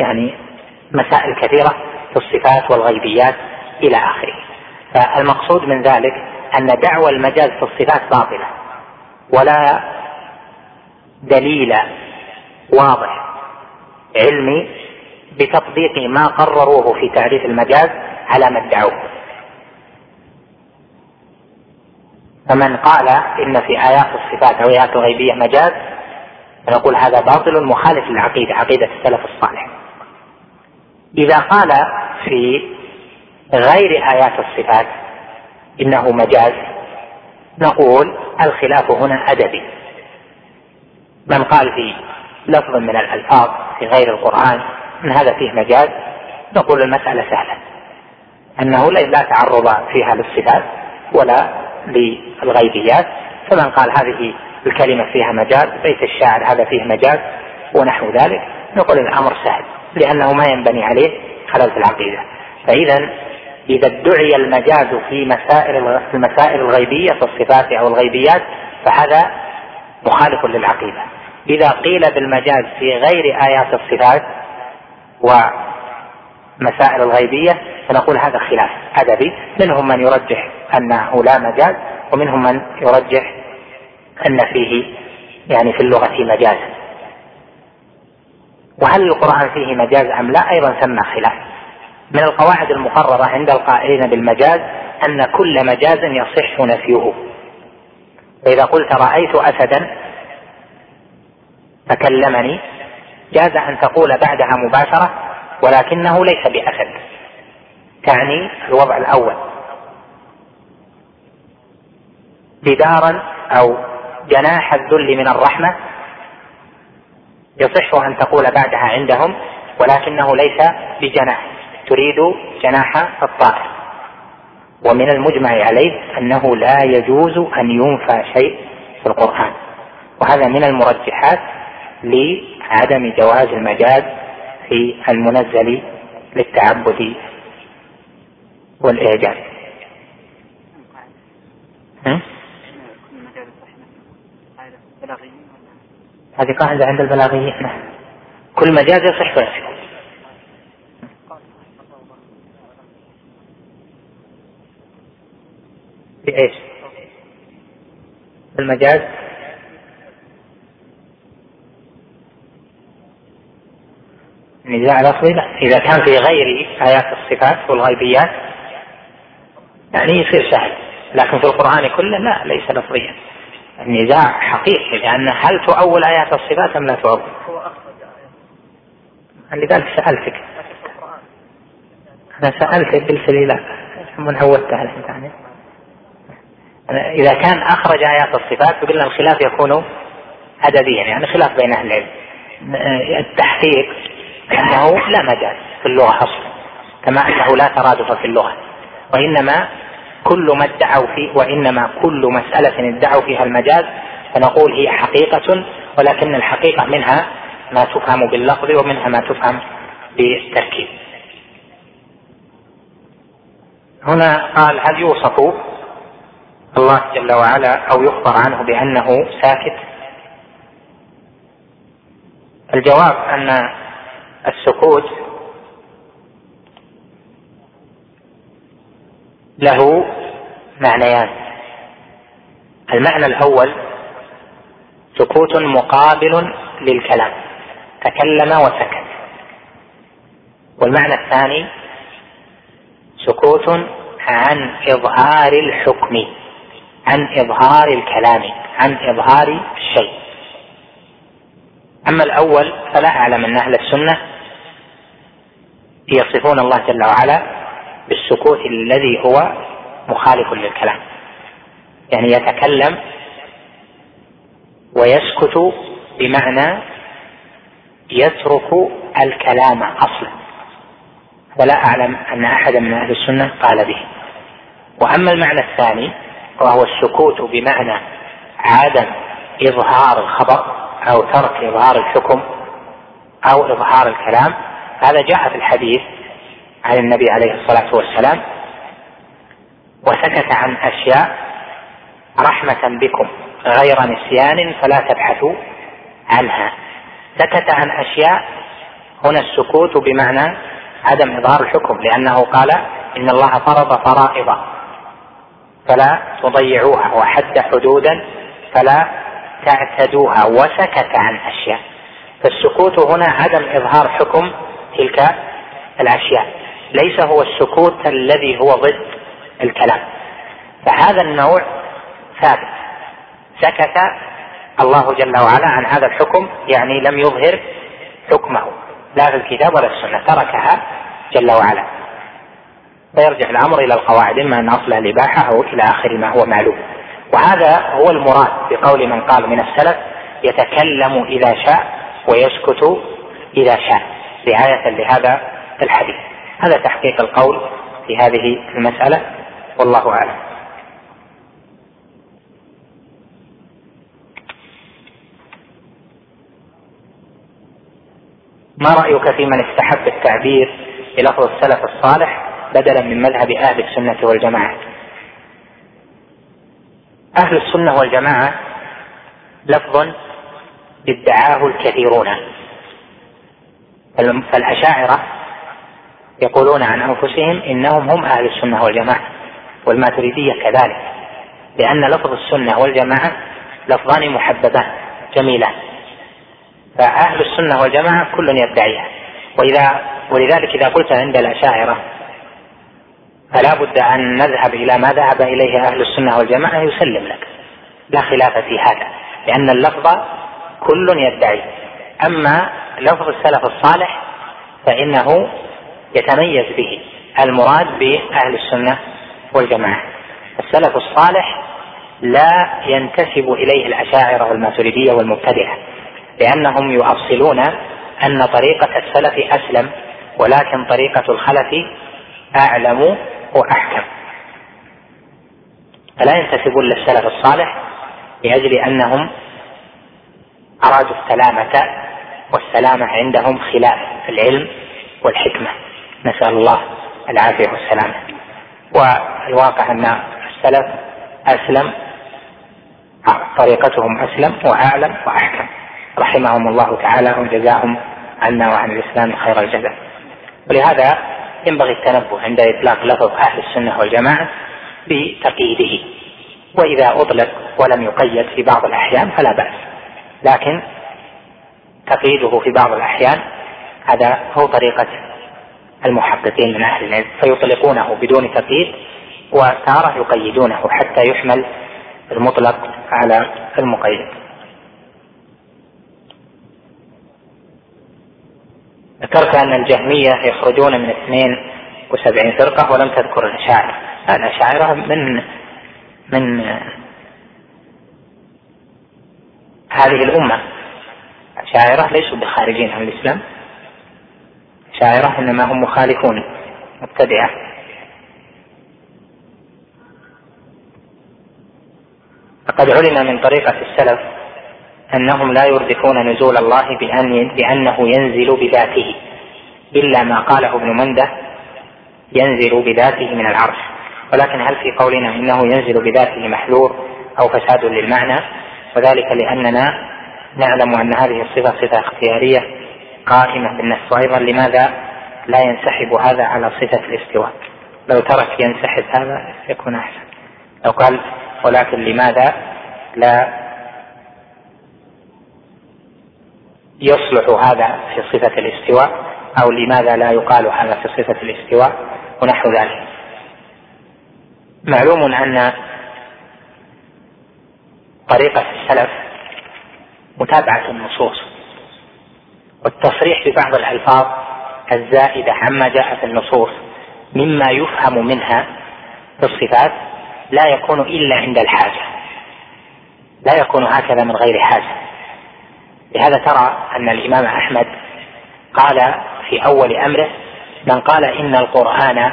يعني مسائل كثيرة في الصفات والغيبيات إلى آخره. فالمقصود من ذلك أن دعوى المجاز في الصفات باطلة ولا دليل واضح علمي بتطبيق ما قرروه في تعريف المجاز على ما ادعوه. فمن قال إن في آيات الصفات أو آيات الغيبية مجاز فنقول هذا باطل مخالف للعقيدة عقيدة السلف الصالح. إذا قال في غير آيات الصفات إنه مجاز نقول الخلاف هنا أدبي. من قال في لفظ من الألفاظ في غير القرآن أن هذا فيه مجاز نقول المسألة سهلة. أنه لا تعرض فيها للصفات ولا للغيبيات. فمن قال هذه الكلمة فيها مجاز بيت الشاعر هذا فيه مجاز ونحو ذلك نقول الأمر سهل لأنه ما ينبني عليه خلل في العقيدة. فإذا إذا ادعي المجاز في مسائل المسائل الغيبية في الصفات أو الغيبيات فهذا مخالف للعقيدة. إذا قيل بالمجاز في غير آيات الصفات ومسائل الغيبية فنقول هذا خلاف أدبي. منهم من يرجح أنه لا مجاز ومنهم من يرجح أن فيه يعني في اللغة مجازا وهل القرآن فيه مجاز أم لا؟ أيضا ثم خلاف. من القواعد المقررة عند القائلين بالمجاز أن كل مجاز يصح نفيه. فإذا قلت رأيت أسدا فكلمني جاز أن تقول بعدها مباشرة ولكنه ليس بأسد. تعني الوضع الأول. جدارا أو جناح الذل من الرحمة يصح أن تقول بعدها عندهم ولكنه ليس بجناح تريد جناح الطائر. ومن المجمع عليه أنه لا يجوز أن ينفى شيء في القرآن. وهذا من المرجحات لعدم جواز المجاز في المنزل للتعبد والإعجاز. هذه قاعدة عند البلاغيين. نعم. كل مجاز يصح ويصح بإيش؟ المجاز؟ النزاع لفظي لا. إذا كان في غير آيات الصفات والغيبيات يعني يصير سهل. لكن في القرآن كله لا ليس لفظيا النزاع حقيقي لأن هل تؤول آيات الصفات أم لا تؤول؟ لذلك سألتك. أنا لي لا من هوتها يعني إذا كان أخرج آيات الصفات فقلنا الخلاف يكون أدبيا يعني خلاف بين أهل العلم. التحقيق أنه لا مجاز في اللغة أصلا كما أنه لا ترادف في اللغة. وإنما كل ما ادعوا فيه وإنما كل مسألة ادعوا فيها المجاز فنقول هي حقيقة ولكن الحقيقة منها ما تفهم باللفظ ومنها ما تفهم بالتركيب. هنا قال هل يوصف الله جل وعلا أو يخبر عنه بأنه ساكت. الجواب أن السكوت له معنيان. المعنى الأول سكوت مقابل للكلام. تكلم وسكت. والمعنى الثاني سكوت عن إظهار الحكم. عن إظهار الكلام عن إظهار الشيء. أما الأول فلا أعلم أن أهل السنة يصفون الله جل وعلا بالسكوت الذي هو مخالف للكلام. يعني يتكلم ويسكت بمعنى يترك الكلام أصلا. ولا أعلم أن احدا من أهل السنة قال به. وأما المعنى الثاني وهو السكوت بمعنى عدم إظهار الخبر أو ترك إظهار الحكم أو إظهار الكلام. هذا جاء في الحديث عن النبي عليه الصلاة والسلام وسكت عن أشياء رحمة بكم غير نسيان فلا تبحثوا عنها. سكت عن أشياء هنا السكوت بمعنى عدم إظهار الحكم لأنه قال إن الله فرض فرائض. فلا تضيعوها وحد حدودا فلا تعتدوها وسكت عن أشياء. فالسكوت هنا عدم إظهار حكم تلك الأشياء. ليس هو السكوت الذي هو ضد الكلام. فهذا النوع ثابت. سكت الله جل وعلا عن هذا الحكم يعني لم يظهر حكمه. لا في الكتاب ولا السنة. تركها جل وعلا. فيرجع الأمر إلى القواعد إما أن أصلها الإباحة أو إلى آخر ما هو معلوم. وهذا هو المراد بقول من قال من السلف يتكلم إذا شاء ويسكت إذا شاء. رعاية لهذا الحديث. هذا تحقيق القول في هذه المسألة. والله أعلم. ما رأيك في من استحب التعبير بلفظ السلف الصالح؟ بدلا من مذهب أهل السنة والجماعة. أهل السنة والجماعة لفظ ادعاه الكثيرون. فالأشاعرة يقولون عن أنفسهم إنهم هم أهل السنة والجماعة والماتريدية كذلك لأن لفظ السنة والجماعة لفظان محببان جميلان. فأهل السنة والجماعة كل يدعيها وإذا ولذلك إذا قلت عند الأشاعرة فلا بد أن نذهب إلى ما ذهب إليه أهل السنة والجماعة يسلم لك. لا خلاف في هذا لأن اللفظ كل يدعي. أما لفظ السلف الصالح فإنه يتميز به المراد بأهل السنة والجماعة. السلف الصالح لا ينتسب إليه الأشاعرة والماتريدية والمبتدعة لأنهم يؤصلون أن طريقة السلف أسلم ولكن طريقة الخلف أعلم وأحكم. فلا ينتسبون للسلف الصالح لأجل أنهم أرادوا السلامة والسلامة عندهم خلاف العلم والحكمة. نسأل الله العافية والسلامة. والواقع أن السلف أسلم طريقتهم أسلم وأعلم وأحكم. رحمهم الله تعالى وجزاهم عنا وعن الإسلام خير الجزاء. ولهذا ينبغي التنبه عند إطلاق لفظ أهل السنة والجماعة بتقييده وإذا أطلق ولم يقيد في بعض الأحيان فلا بأس. لكن تقييده في بعض الأحيان هذا هو طريقة المحققين من أهل العلم. فيطلقونه بدون تقييد وتارة يقيدونه حتى يحمل المطلق على المقيد. ذكرت أن الجهمية يخرجون من 72 فرقة ولم تذكر الأشاعرة. الأشاعرة من من هذه الأمة. الأشاعرة ليسوا بخارجين عن الإسلام. الأشاعرة إنما هم مخالفون مبتدعة فقد علم من طريقة السلف أنهم لا يردفون نزول الله بأن بأنه ينزل بذاته إلا ما قاله ابن منده ينزل بذاته من العرش. ولكن هل في قولنا إنه ينزل بذاته محذور أو فساد للمعنى؟ وذلك لأننا نعلم أن هذه الصفة صفة اختيارية قائمة بالنص. وأيضا لماذا لا ينسحب هذا على صفة الاستواء؟ لو ترك ينسحب هذا يكون أحسن. لو قال ولكن لماذا لا يصلح هذا في صفة الاستواء أو لماذا لا يقال هذا في صفة الاستواء ونحو ذلك. معلوم أن طريقة السلف متابعة النصوص والتصريح ببعض الألفاظ الزائدة عما جاء في النصوص مما يفهم منها في الصفات لا يكون إلا عند الحاجة لا يكون هكذا من غير حاجة. لهذا ترى أن الإمام أحمد قال في أول أمره من قال إن القرآن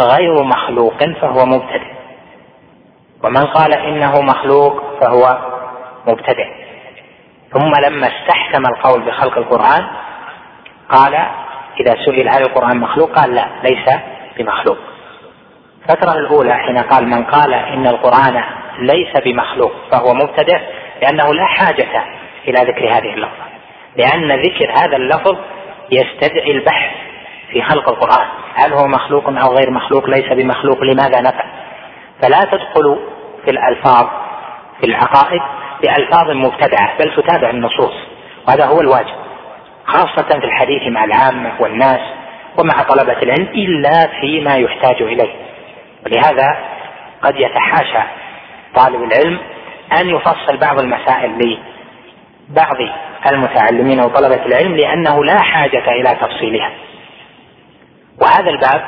غير مخلوق فهو مبتدع ومن قال إنه مخلوق فهو مبتدع ثم لما استحكم القول بخلق القرآن قال إذا سئل هل القرآن مخلوق؟ قال لا ليس بمخلوق. الفترة الأولى حين قال من قال إن القرآن ليس بمخلوق فهو مبتدع لأنه لا حاجة إلى ذكر هذه اللفظة. لأن ذكر هذا اللفظ يستدعي البحث في خلق القرآن. هل هو مخلوق أو غير مخلوق ليس بمخلوق لماذا نفع؟ فلا تدخل في الألفاظ في العقائد بألفاظ مبتدعة بل تتابع النصوص. وهذا هو الواجب خاصة في الحديث مع العامة والناس ومع طلبة العلم إلا فيما يحتاج إليه. ولهذا قد يتحاشى طالب العلم أن يفصل بعض المسائل لبعض المتعلمين وطلبة العلم لأنه لا حاجة إلى تفصيلها. وهذا الباب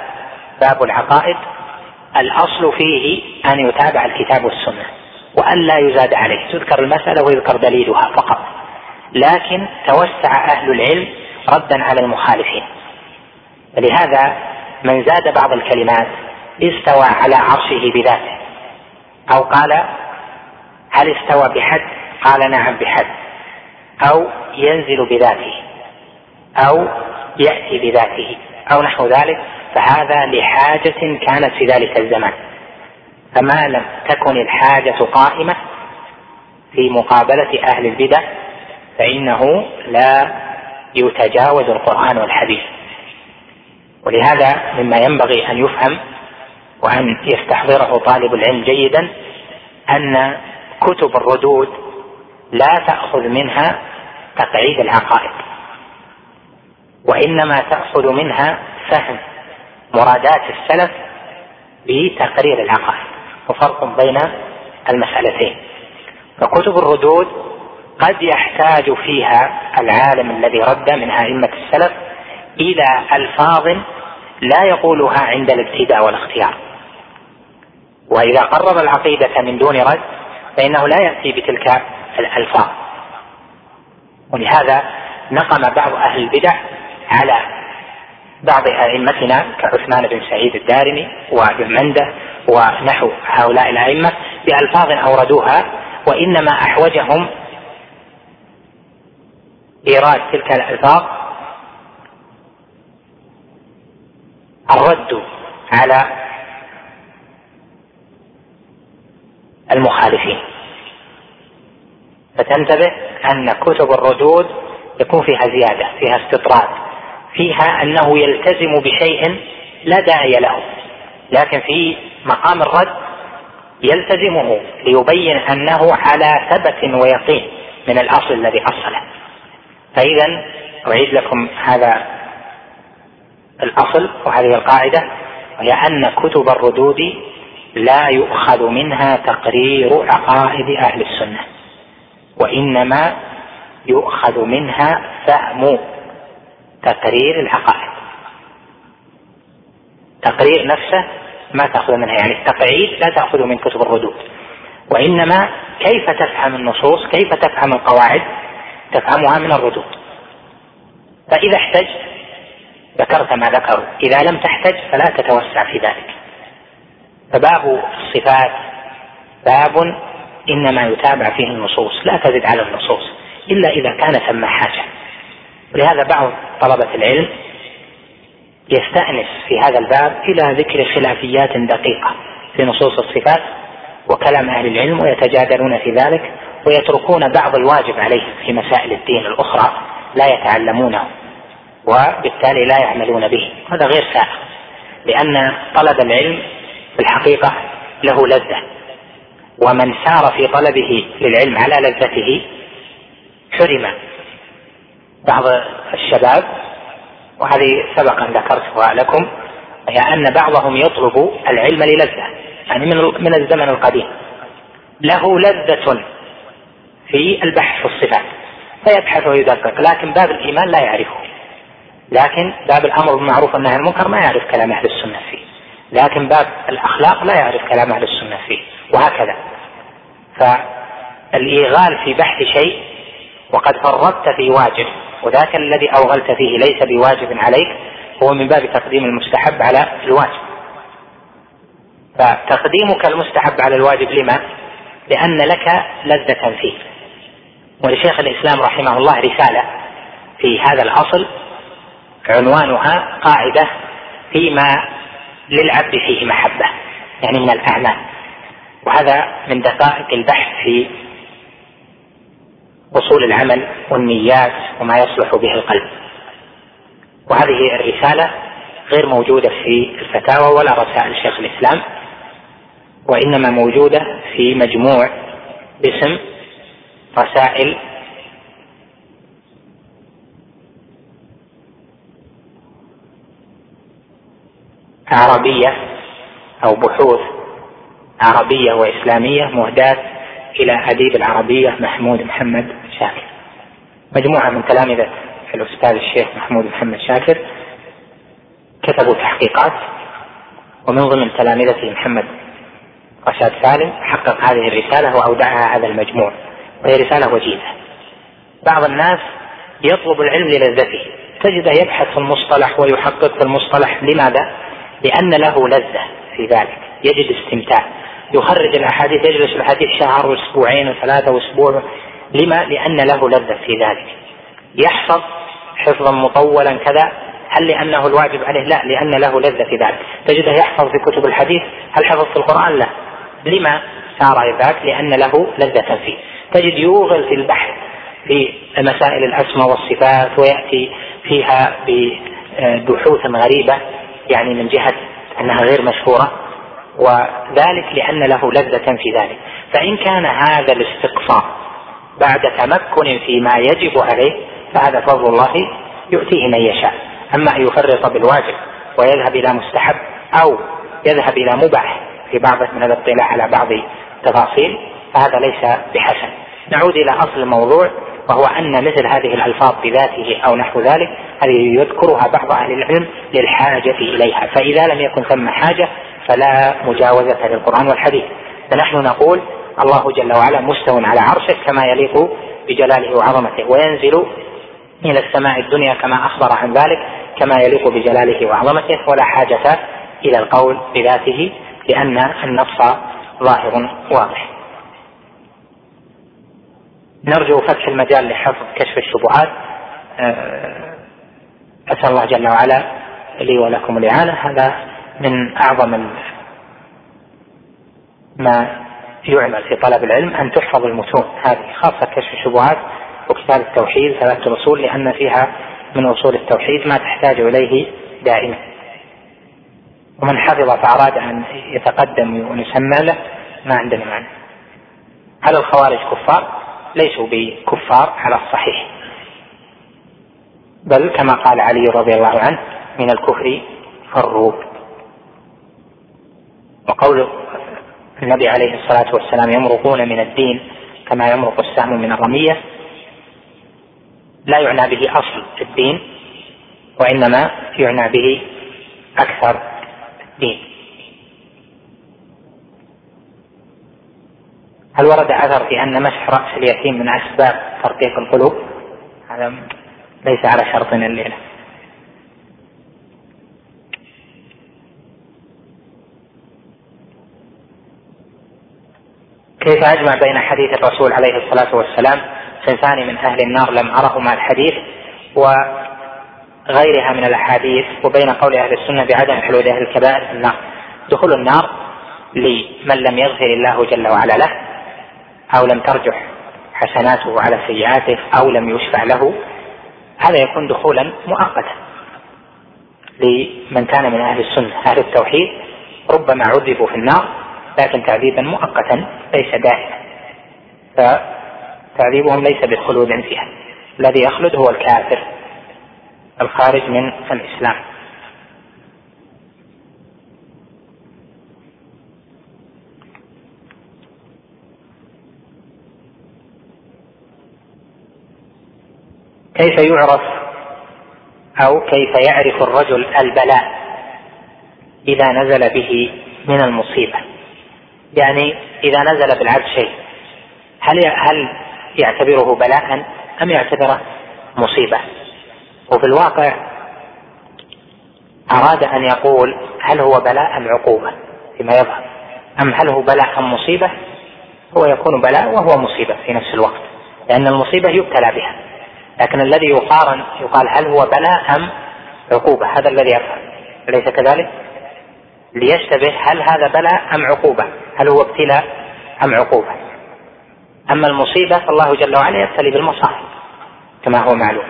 باب العقائد الأصل فيه أن يتابع الكتاب والسنة وأن لا يزاد عليه. تذكر المسألة ويذكر دليلها فقط. لكن توسع أهل العلم ردا على المخالفين. لهذا من زاد بعض الكلمات استوى على عرشه بذاته. أو قال هل استوى بحد؟ قال نعم بحد. أو ينزل بذاته أو يأتي بذاته أو نحو ذلك فهذا لحاجة كانت في ذلك الزمان. فما لم تكن الحاجة قائمة في مقابلة أهل البدع فإنه لا يتجاوز القرآن والحديث. ولهذا مما ينبغي أن يفهم وأن يستحضره طالب العلم جيدا أن كتب الردود لا تأخذ منها تقعيد العقائد. وإنما تأخذ منها فهم مرادات السلف بتقرير العقائد. وفرق بين المسألتين. فكتب الردود قد يحتاج فيها العالم الذي رد من أئمة السلف إلى ألفاظ لا يقولها عند الابتداء والاختيار. وإذا قرر العقيدة من دون رد فإنه لا يأتي بتلك الألفاظ. ولهذا نقم بعض أهل البدع على بعض أئمتنا كعثمان بن سعيد الدارمي وابن منده ونحو هؤلاء الأئمة بألفاظ أوردوها وإنما أحوجهم إيراد تلك الألفاظ الرد على المخالفين. فتنتبه أن كتب الردود يكون فيها زيادة فيها استطراد فيها أنه يلتزم بشيء لا داعي له لكن في مقام الرد يلتزمه ليبين أنه على ثبت ويقين من الأصل الذي أصله فإذا أعيد لكم هذا الأصل وهذه القاعدة وهي أن كتب الردود لا يؤخذ منها تقرير عقائد أهل السنة. وإنما يؤخذ منها فهم تقرير العقائد. تقرير نفسه ما تأخذ منها يعني التقعيد لا تأخذ من كتب الردود. وإنما كيف تفهم النصوص كيف تفهم القواعد؟ تفهمها من الردود. فإذا احتجت ذكرت ما ذكروا إذا لم تحتج فلا تتوسع في ذلك. فباب الصفات باب إنما يتابع فيه النصوص لا تزد على النصوص إلا إذا كان ثم حاجة. ولهذا بعض طلبة العلم يستأنس في هذا الباب إلى ذكر خلافيات دقيقة في نصوص الصفات وكلام أهل العلم ويتجادلون في ذلك ويتركون بعض الواجب عليهم في مسائل الدين الأخرى لا يتعلمونه وبالتالي لا يعملون به. هذا غير سائغ لأن طلب العلم في الحقيقة له لذة. ومن سار في طلبه للعلم على لذته حرم. بعض الشباب وهذه سبق ان ذكرتها لكم هي أن بعضهم يطلب العلم للذة يعني من من الزمن القديم. له لذة في البحث في الصفات. فيبحث ويدقق لكن باب الإيمان لا يعرفه. لكن باب الأمر بالمعروف والنهي عن المنكر ما يعرف كلام أهل السنة فيه. لكن باب الأخلاق لا يعرف كلام أهل السنة فيه. وهكذا. فالإيغال في بحث شيء وقد فرطت في واجب وذاك الذي أوغلت فيه ليس بواجب عليك هو من باب تقديم المستحب على الواجب. فتقديمك المستحب على الواجب لما؟ لأن لك لذة فيه. ولشيخ الإسلام رحمه الله رسالة في هذا الأصل عنوانها قاعدة فيما للعبد فيه محبة يعني من الأعمال. وهذا من دقائق البحث في أصول العمل والنيات وما يصلح به القلب. وهذه الرسالة غير موجودة في الفتاوى ولا رسائل شيخ الإسلام وإنما موجودة في مجموع باسم رسائل عربية أو بحوث عربية وإسلامية مهداة إلى أديب العربية محمود محمد شاكر. مجموعة من تلامذة الأستاذ الشيخ محمود محمد شاكر كتبوا تحقيقات ومن ضمن تلامذته محمد رشاد سالم حقق هذه الرسالة وأودعها هذا المجموع وهي رسالة وجيزة. بعض الناس يطلب العلم للذته تجده يبحث في المصطلح ويحقق في المصطلح لماذا؟ لأن له لذة في ذلك يجد استمتاع. يخرج الأحاديث يجلس الحديث شهر وأسبوعين وثلاثة وأسبوع لما؟ لأن له لذة في ذلك يحفظ حفظا مطولا كذا هل لأنه الواجب عليه؟ لا لأن له لذة في ذلك تجده يحفظ في كتب الحديث هل حفظ في القرآن؟ لا لما صار ذاك؟ لأن له لذة فيه تجد يوغل في البحث في مسائل الأسماء والصفات ويأتي فيها ببحوث غريبة يعني من جهة أنها غير مشهورة وذلك لأن له لذة في ذلك. فإن كان هذا الاستقصاء بعد تمكن فيما يجب عليه فهذا فضل الله يؤتيه من يشاء. أما أن يفرط بالواجب ويذهب إلى مستحب أو يذهب إلى مباح في بعض من الاطلاع على بعض التفاصيل فهذا ليس بحسن. نعود إلى أصل الموضوع وهو أن مثل هذه الألفاظ بذاته أو نحو ذلك هذه يذكرها بعض أهل العلم للحاجة إليها. فإذا لم يكن ثم حاجة فلا مجاوزة للقرآن والحديث. فنحن نقول الله جل وعلا مستو على عرشه كما يليق بجلاله وعظمته وينزل إلى السماء الدنيا كما أخبر عن ذلك كما يليق بجلاله وعظمته. ولا حاجة إلى القول بذاته لأن النص ظاهر واضح. نرجو فتح المجال لحفظ كشف الشبهات. آه، أسأل الله جل وعلا لي ولكم الإعانة هذا من أعظم ما يعمل في طلب العلم أن تحفظ المتون. هذه خاصة كشف الشبهات وكتاب التوحيد ثلاثة الأصول لأن فيها من أصول التوحيد ما تحتاج إليه دائما. ومن حفظ فأراد أن يتقدم ونسمى له ما عندنا معنى. هل الخوارج كفار؟ ليسوا بكفار على الصحيح. بل كما قال علي رضي الله عنه من الكفر فروا وقول النبي عليه الصلاة والسلام يمرقون من الدين كما يمرق السهم من الرمية لا يعنى به أصل الدين وإنما يعنى به أكثر الدين هل ورد أثر في أن مسح رأس اليتيم من أسباب ترقيق القلوب؟ هذا ليس على شرطنا الليلة. كيف أجمع بين حديث الرسول عليه الصلاة والسلام صنفان من أهل النار لم أرهما الحديث وغيرها من الأحاديث وبين قول أهل السنة بعدم حلول أهل الكبائر في النار. دخول النار لمن لم يغفر الله جل وعلا له أو لم ترجح حسناته على سيئاته أو لم يشفع له هذا يكون دخولا مؤقتا لمن كان من أهل السنة أهل التوحيد ربما عذبوا في النار لكن تعذيبا مؤقتا ليس دائما. فتعذيبهم ليس بالخلود فيها. الذي يخلد هو الكافر الخارج من الإسلام. كيف يعرف أو كيف يعرف الرجل البلاء إذا نزل به من المصيبة؟ يعني إذا نزل بالعبد شيء هل هل يعتبره بلاء أم يعتبره مصيبة وفي الواقع أراد أن يقول هل هو بلاء أم عقوبة فيما يظهر أم هل هو بلاء أم مصيبة هو يكون بلاء وهو مصيبة في نفس الوقت لأن المصيبة يبتلى بها لكن الذي يقارن يقال هل هو بلاء أم عقوبة هذا الذي يفهم أليس كذلك؟ ليشتبه هل هذا بلاء أم عقوبة؟ هل هو ابتلاء أم عقوبة؟ أما المصيبة فالله جل وعلا يبتلي بالمصائب كما هو معلوم.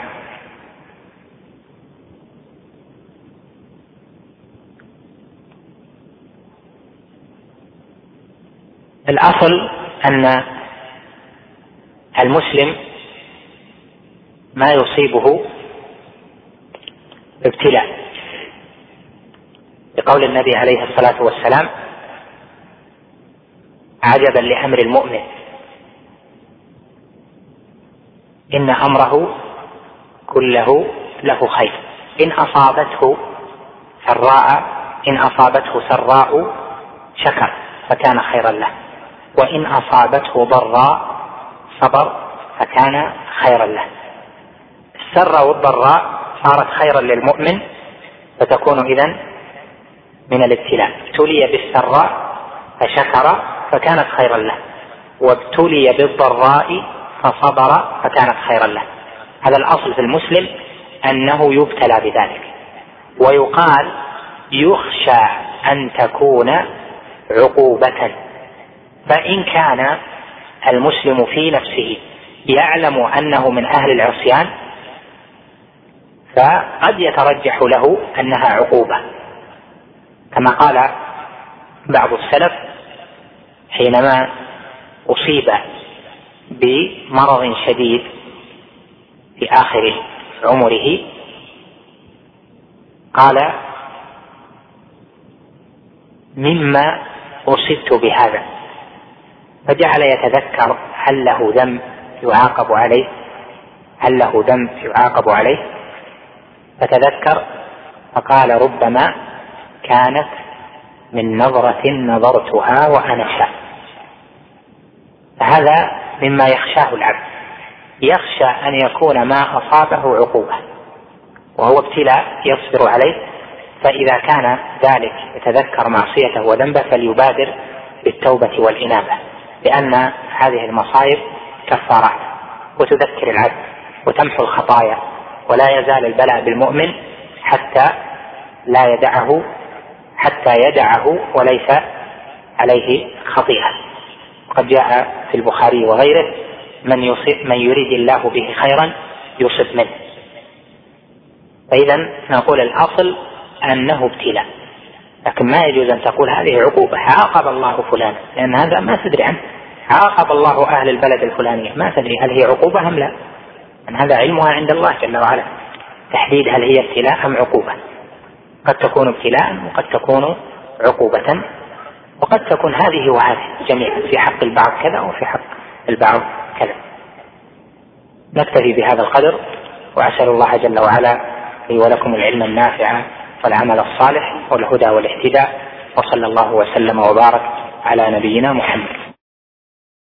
الأصل أن المسلم ما يصيبه ابتلاء. لقول النبي عليه الصلاة والسلام عجبا لأمر المؤمن. إن أمره كله له خير. إن أصابته سراء إن أصابته سراء شكر فكان خيرا له. وإن أصابته ضراء صبر فكان خيرا له. السر والضراء صارت خيرا للمؤمن فتكون اذا من الابتلاء. ابتلي بالسراء فشكر فكانت خيرا له. وابتلي بالضراء فصبر فكانت خيرا له. هذا الأصل في المسلم أنه يبتلى بذلك. ويقال يخشى أن تكون عقوبة. فإن كان المسلم في نفسه يعلم أنه من أهل العصيان فقد يترجح له أنها عقوبة. كما قال بعض السلف حينما أصيب بمرض شديد في آخر عمره قال مما أصبت بهذا. فجعل يتذكر هل له ذنب يعاقب عليه هل له ذنب يعاقب عليه. فتذكر فقال ربما كانت من نظرة نظرتها وأنا شاب فهذا مما يخشاه العبد. يخشى أن يكون ما أصابه عقوبة وهو ابتلاء يصبر عليه. فإذا كان ذلك يتذكر معصيته وذنبه فليبادر بالتوبة والإنابة لأن هذه المصائب كفارات. وتذكر العبد وتمحو الخطايا ولا يزال البلاء بالمؤمن حتى لا يدعه حتى يدعه وليس عليه خطيئة. وقد جاء في البخاري وغيره من يصيب من يريد الله به خيرا يصب منه. فإذا نقول الأصل أنه ابتلاء. لكن ما يجوز أن تقول هذه عقوبة. عاقب الله فلان. لأن هذا ما تدري عنه. عاقب الله أهل البلد الفلانية. ما تدري هل هي عقوبة أم لا. أن هذا علمها عند الله جل وعلا. تحديد هل هي ابتلاء أم عقوبة. قد تكون ابتلاء وقد تكون عقوبة. وقد تكون هذه وهذه جميعا في حق البعض كذا وفي حق البعض كذا. نكتفي بهذا القدر وأسأل الله جل وعلا لي ولكم العلم النافع والعمل الصالح والهدى والاهتداء وصلى الله وسلم وبارك على نبينا محمد.